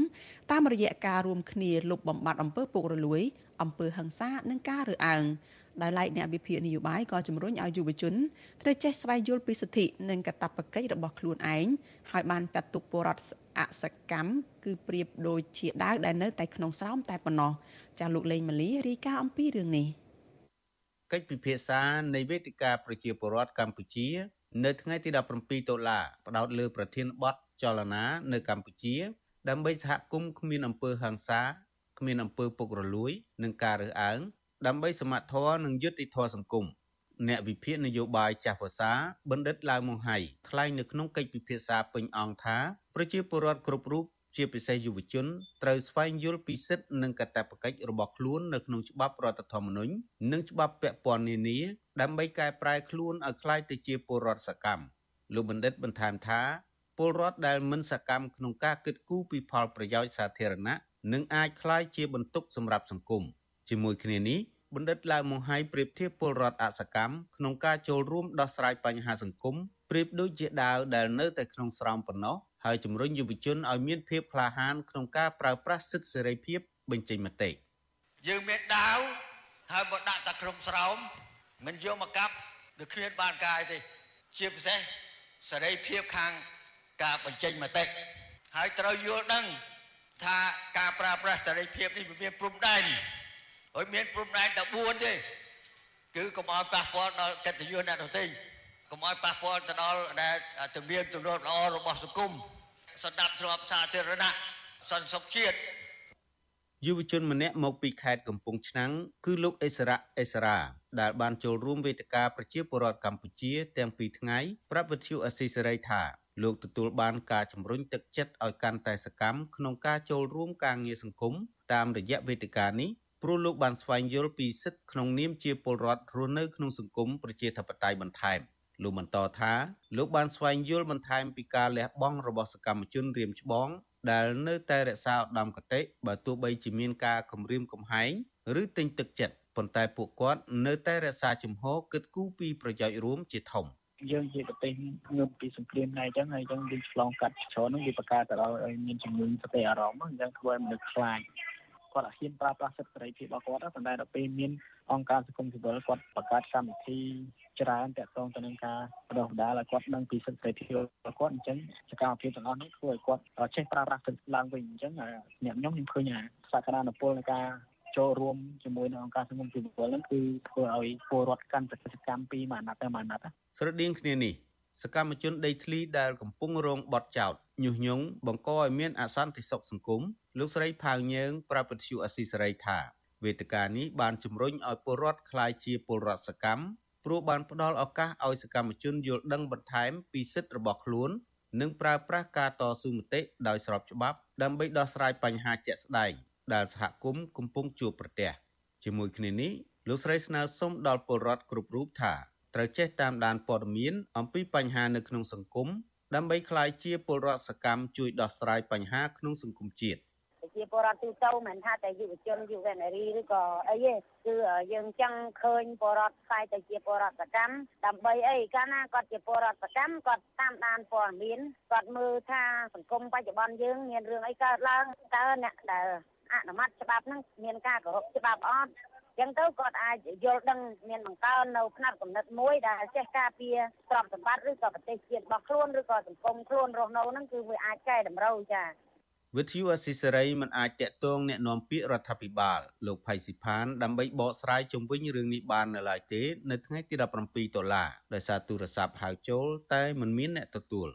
តាមរយៈការរួមគ្នាលុបបំបាត់អំពើពុករលួយអំពើហិង្សានិងការរើសអើងដោយឡែកអ្នកវិភាគនយោបាយក៏ជំរុញឲ្យយុវជនត្រូវចេះស្វែងយល់ពីសិទ្ធិនិងកាតព្វកិច្ចរបស់ខ្លួនឯងហើយបានចាត់ទុកពលរដ្ឋ អសកម្មគឺប្រៀបដូចជាដាវដែលនៅតែក្នុងស្រោមតែប៉ុណ្ណោះចាលោកលេងម៉ាលីរាយការណ៍អំពីរឿងនេះកិច្ចពិភាក្សានៃវេទិកាប្រជាពលរដ្ឋកម្ពុជា នៅថ្ងៃទី17ដុល្លារផ្ដោតលើប្រធានបទចលនានៅកម្ពុជា ដើម្បីសហគមន៍គ្មានអំពើហិង្សាគ្មានអំពើពុករលួយ និងការរើសអើងដើម្បីសមត្ថធម៌និងយុត្តិធម៌សង្គម អ្នកវិភាគនយោបាយចាស់ភាសាបណ្ឌិតឡាវម៉ុងហៃថ្លែងនៅក្នុងកិច្ចពិភាក្សាពេញអង្គថាប្រជាពលរដ្ឋគ្រប់រូបជាពិសេសយុវជនត្រូវស្វែងយល់ពីសិទ្ធិនិងកាតព្វកិច្ចរបស់ខ្លួននៅក្នុងច្បាប់រដ្ឋធម្មនុញ្ញនិងច្បាប់ពាក់ព័ន្ធនានាដើម្បីកែប្រែខ្លួនឲ្យក្លាយទៅជាពលរដ្ឋសកម្មលោកបណ្ឌិតបន្ថែមថាពលរដ្ឋដែលមិនសកម្មក្នុងការគិតគូរពីផលប្រយោជន៍សាធារណៈនឹងអាចក្លាយជាបន្ទុកសម្រាប់សង្គមជាមួយគ្នានេះ បណ្ឌិតឡាវម៉ុងហៃប្រៀបធៀបពលរដ្ឋអសកម្មក្នុងការចូលរួមដោះស្រាយបញ្ហាសង្គមប្រៀបដូចជាដាវដែលនៅតែក្នុងស្រោមប៉ុណ្ណោះហើយជំរុញយុវជនឲ្យមានភាពក្លាហានក្នុងការប្រើប្រាស់សិទ្ធិសេរីភាពបញ្ចេញមតិយើងមានដាវហើយបើដាក់តែក្រុមស្រោមមិនយកមកកាប់ដូចគ្មានបានកាយទេជាពិសេសសេរីភាពខាងការបញ្ចេញមតិហើយត្រូវយល់ដឹងថាការប្រើប្រាស់សេរីភាពនេះវាមានព្រំដែន ហើយមានព្រំដែនតែ4ទេគឺកុំឲ្យប៉ះពាល់ដល់កិត្តិយសអ្នកដទៃកុំឲ្យប៉ះពាល់ទៅដល់ដែលទំនៀមទម្លាប់ល្អរបស់សង្គមសន្តិភាពស្របសាធារណៈសន្តិសុខជាតិយុវជនម្នាក់មកពីខេត្តកំពង់ឆ្នាំងគឺលោកអេសរៈអេសរាដែលបានចូលរួមវេទិកាប្រជាពលរដ្ឋកម្ពុជាទាំងពីរថ្ងៃប្រាប់វិទ្យុអស៊ីសេរីថាលោកទទួលបានការជំរុញទឹកចិត្តឲ្យកាន់តែសកម្មក្នុងការចូលរួមការងារសង្គមតាមរយៈវេទិកានេះ ព្រោះលោកបានស្វែងយល់ពីសិទ្ធិក្នុងនាមជាពលរដ្ឋរស់នៅក្នុងសង្គមប្រជាធិបតេយ្យបន្ថែមលោកបន្តថាលោកបានស្វែងយល់បន្ថែមពីការលះបង់របស់សកម្មជនរៀមច្បងដែលនៅតែរក្សាឧត្តមគតិបើទោះបីជាមានការគំរាមកំហែងឬទិញទឹកចិត្តប៉ុន្តែពួកគាត់នៅតែរក្សាជំហរគិតគូរពីប្រយោជន៍រួមជាធំយើងជាប្រទេសងើបពីសង្គ្រាមដែរអញ្ចឹងហើយអញ្ចឹងយើងឆ្លងកាត់ច្រើនហ្នឹងវាបង្កើតទៅឲ្យមានជំងឺសតិអារម្មណ៍អញ្ចឹងធ្វើឲ្យមនុស្សខ្លាច គាត់អត់ហ៊ានប្រើប្រាស់សិទ្ធិសេរីភាពរបស់គាត់ប៉ុន្តែដល់ពេលមានអង្គការសង្គមស៊ីវិលគាត់បង្កើតកម្មវិធីច្រើនតាក់ទងទៅនឹងការបណ្ដុះបណ្ដាលឲ្យគាត់ដឹងពីសិទ្ធិសេរីភាពរបស់គាត់អញ្ចឹងសកម្មភាពទាំងអស់នេះធ្វើឲ្យគាត់ចេះប្រើប្រាស់សិទ្ធិឡើងវិញអញ្ចឹងអ្នកខ្ញុំខ្ញុំឃើញសក្តានុពលនៃការចូលរួមជាមួយនឹងអង្គការសង្គមស៊ីវិលហ្នឹងគឺធ្វើឲ្យពលរដ្ឋកាន់តែសកម្មពីមួយអាណត្តិទៅមួយអាណត្តិស្រដៀងគ្នានេះសកម្មជន ដីធ្លីដែលកំពុងរងបទចោទញុះញង់បង្កឲ្យមានអសន្តិសុខសង្គម លោកស្រីផៅញើងប្រាប់វិទ្យុអស៊ីសេរីថាវេទិកានេះបានជំរុញឲ្យពលរដ្ឋក្លាយជាពលរដ្ឋសកម្មព្រោះបានផ្ដល់ឱកាសឲ្យសកម្មជនយល់ដឹងបន្ថែមពីសិទ្ធិរបស់ខ្លួននិងប្រើប្រាស់ការតស៊ូមតិដោយស្របច្បាប់ ដើម្បីដោះស្រាយបញ្ហាជាក់ស្ដែងដែលសហគមន៍កំពុងជួបប្រទះជាមួយគ្នានេះលោកស្រីស្នើសុំដល់ពលរដ្ឋគ្រប់រូបថាត្រូវចេះតាមដានព័ត៌មានអំពីបញ្ហានៅក្នុងសង្គមដើម្បីក្លាយជាពលរដ្ឋសកម្មជួយដោះស្រាយបញ្ហាក្នុងសង្គមជាតិ ជាពលរដ្ឋទូទៅមិនថាតែយុវជនយុវនារីឬក៏អីទេគឺយើងចង់ឃើញពលរដ្ឋខ្លាយទៅជាពលរដ្ឋសកម្មដើម្បីអីកាលណាគាត់ជាពលរដ្ឋសកម្មគាត់តាមដានព័ត៌មានគាត់មើលថាសង្គមបច្ចុប្បន្នយើងមានរឿងអីកើតឡើងតើអ្នកដែលអនុម័តច្បាប់ហ្នឹងមានការគោរពច្បាប់អត់ចឹងទៅគាត់អាចយល់ដឹងមានបង្កើននៅផ្នែកកំណត់មួយដែលចេះការពារទ្រព្យសម្បត្តិឬក៏ប្រទេសជាតិរបស់ខ្លួនឬក៏សង្គមខ្លួនរស់នៅហ្នឹងគឺវាអាចកែតម្រូវចា៎ វិទ្យុអស៊ីសេរីមិនអាចតាក់ទងแนะនាំពាក្យរដ្ឋាភិបាលលោកផៃស៊ីផានដើម្បីបកស្រាយជុំវិញរឿងនេះបាននៅឡើយទេនៅថ្ងៃទី17ដុល្លារដោយសារទូរស័ព្ទហៅចូលតែមិនមានអ្នកទទួល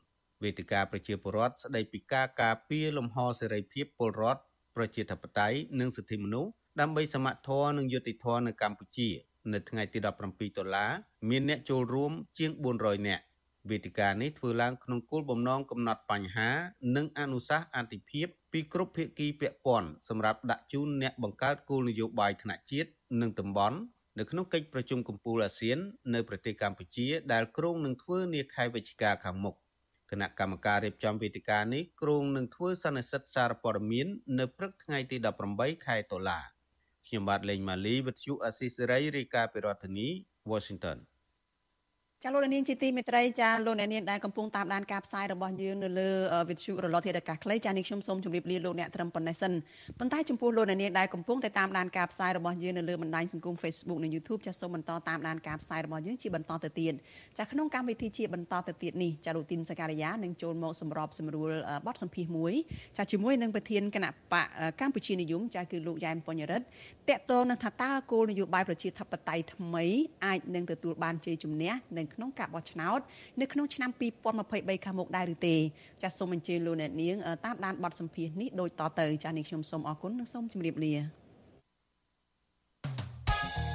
វេទិកាប្រជាពលរដ្ឋស្ដីពីការការពារលំហសេរីភាពពលរដ្ឋប្រជាធិបតេយ្យនិងសិទ្ធិមនុស្សដើម្បីសមត្ថធម៌និងយុត្តិធម៌នៅកម្ពុជា នៅថ្ងៃទី17ដុល្លារមានអ្នកចូលរួមជាង400នាក់ វេទិកានេះធ្វើឡើងក្នុងគោលបំណងកំណត់បញ្ហា និងអនុសាសន៍អន្តរភាពពីគ្រប់ភាគីពាក់ព័ន្ធសម្រាប់ដាក់ជូនអ្នកបង្កើតគោលនយោបាយថ្នាក់ជាតិនិងតំបន់នៅក្នុងកិច្ចប្រជុំកំពូលអាស៊ាន នៅប្រទេសកម្ពុជាដែលគ្រោងនឹងធ្វើនាខែវិច្ឆិកាខាងមុខគណៈកម្មការរៀបចំវេទិកានេះគ្រោងនឹងធ្វើសន្និសីទសារព័ត៌មាននៅព្រឹកថ្ងៃទី18ខែតុលាខ្ញុំបាទលេងម៉ាលីវិទ្យុអស៊ីសេរីរាយការណ៍ពីរដ្ឋធានី Washington ចាលោកនាងជាទីមេត្រីចាលោកអ្នកនាងដែលកំពុងតាមដានការផ្សាយរបស់យើងនៅលើវិទ្យុរលកធាតុអាកាសខ្លីចានេះខ្ញុំសូមជម្រាបលាលោកអ្នកត្រឹមប៉ុណ្ណេះសិនប៉ុន្តែចំពោះលោកអ្នកនាងដែលកំពុងតែតាមដានការផ្សាយរបស់យើងនៅលើបណ្ដាញសង្គម Facebook និង YouTube ចាសូមបន្តតាមដានការផ្សាយរបស់យើងជាបន្តទៅទៀតចាក្នុងកម្មវិធីជាបន្តទៅទៀតនេះចាលោកទីនសការីយ៉ានឹងចូលមកសម្របសម្រួលបទសម្ភាសមួយចាជាមួយនឹងប្រធានគណៈបកកម្ពុជានិយមចាគឺលោកយ៉ែមពញ្ញរិទ្ធតកតងនឹងថាតើគោលនយោបាយប្រជាធិបតេយ្យថ្មីអាចនឹងទទួលបានជ័យជំនះនៅក្នុងការបោះឆ្នោតនៅក្នុងឆ្នាំ2023ខាងមុខដែរឬទេចាសសូមអញ្ជើញលោកអ្នកនាងតាមដានបទសម្ភាសន៍នេះដូចតទៅចាសនេះខ្ញុំសូមអរគុណនិងសូមជម្រាបលា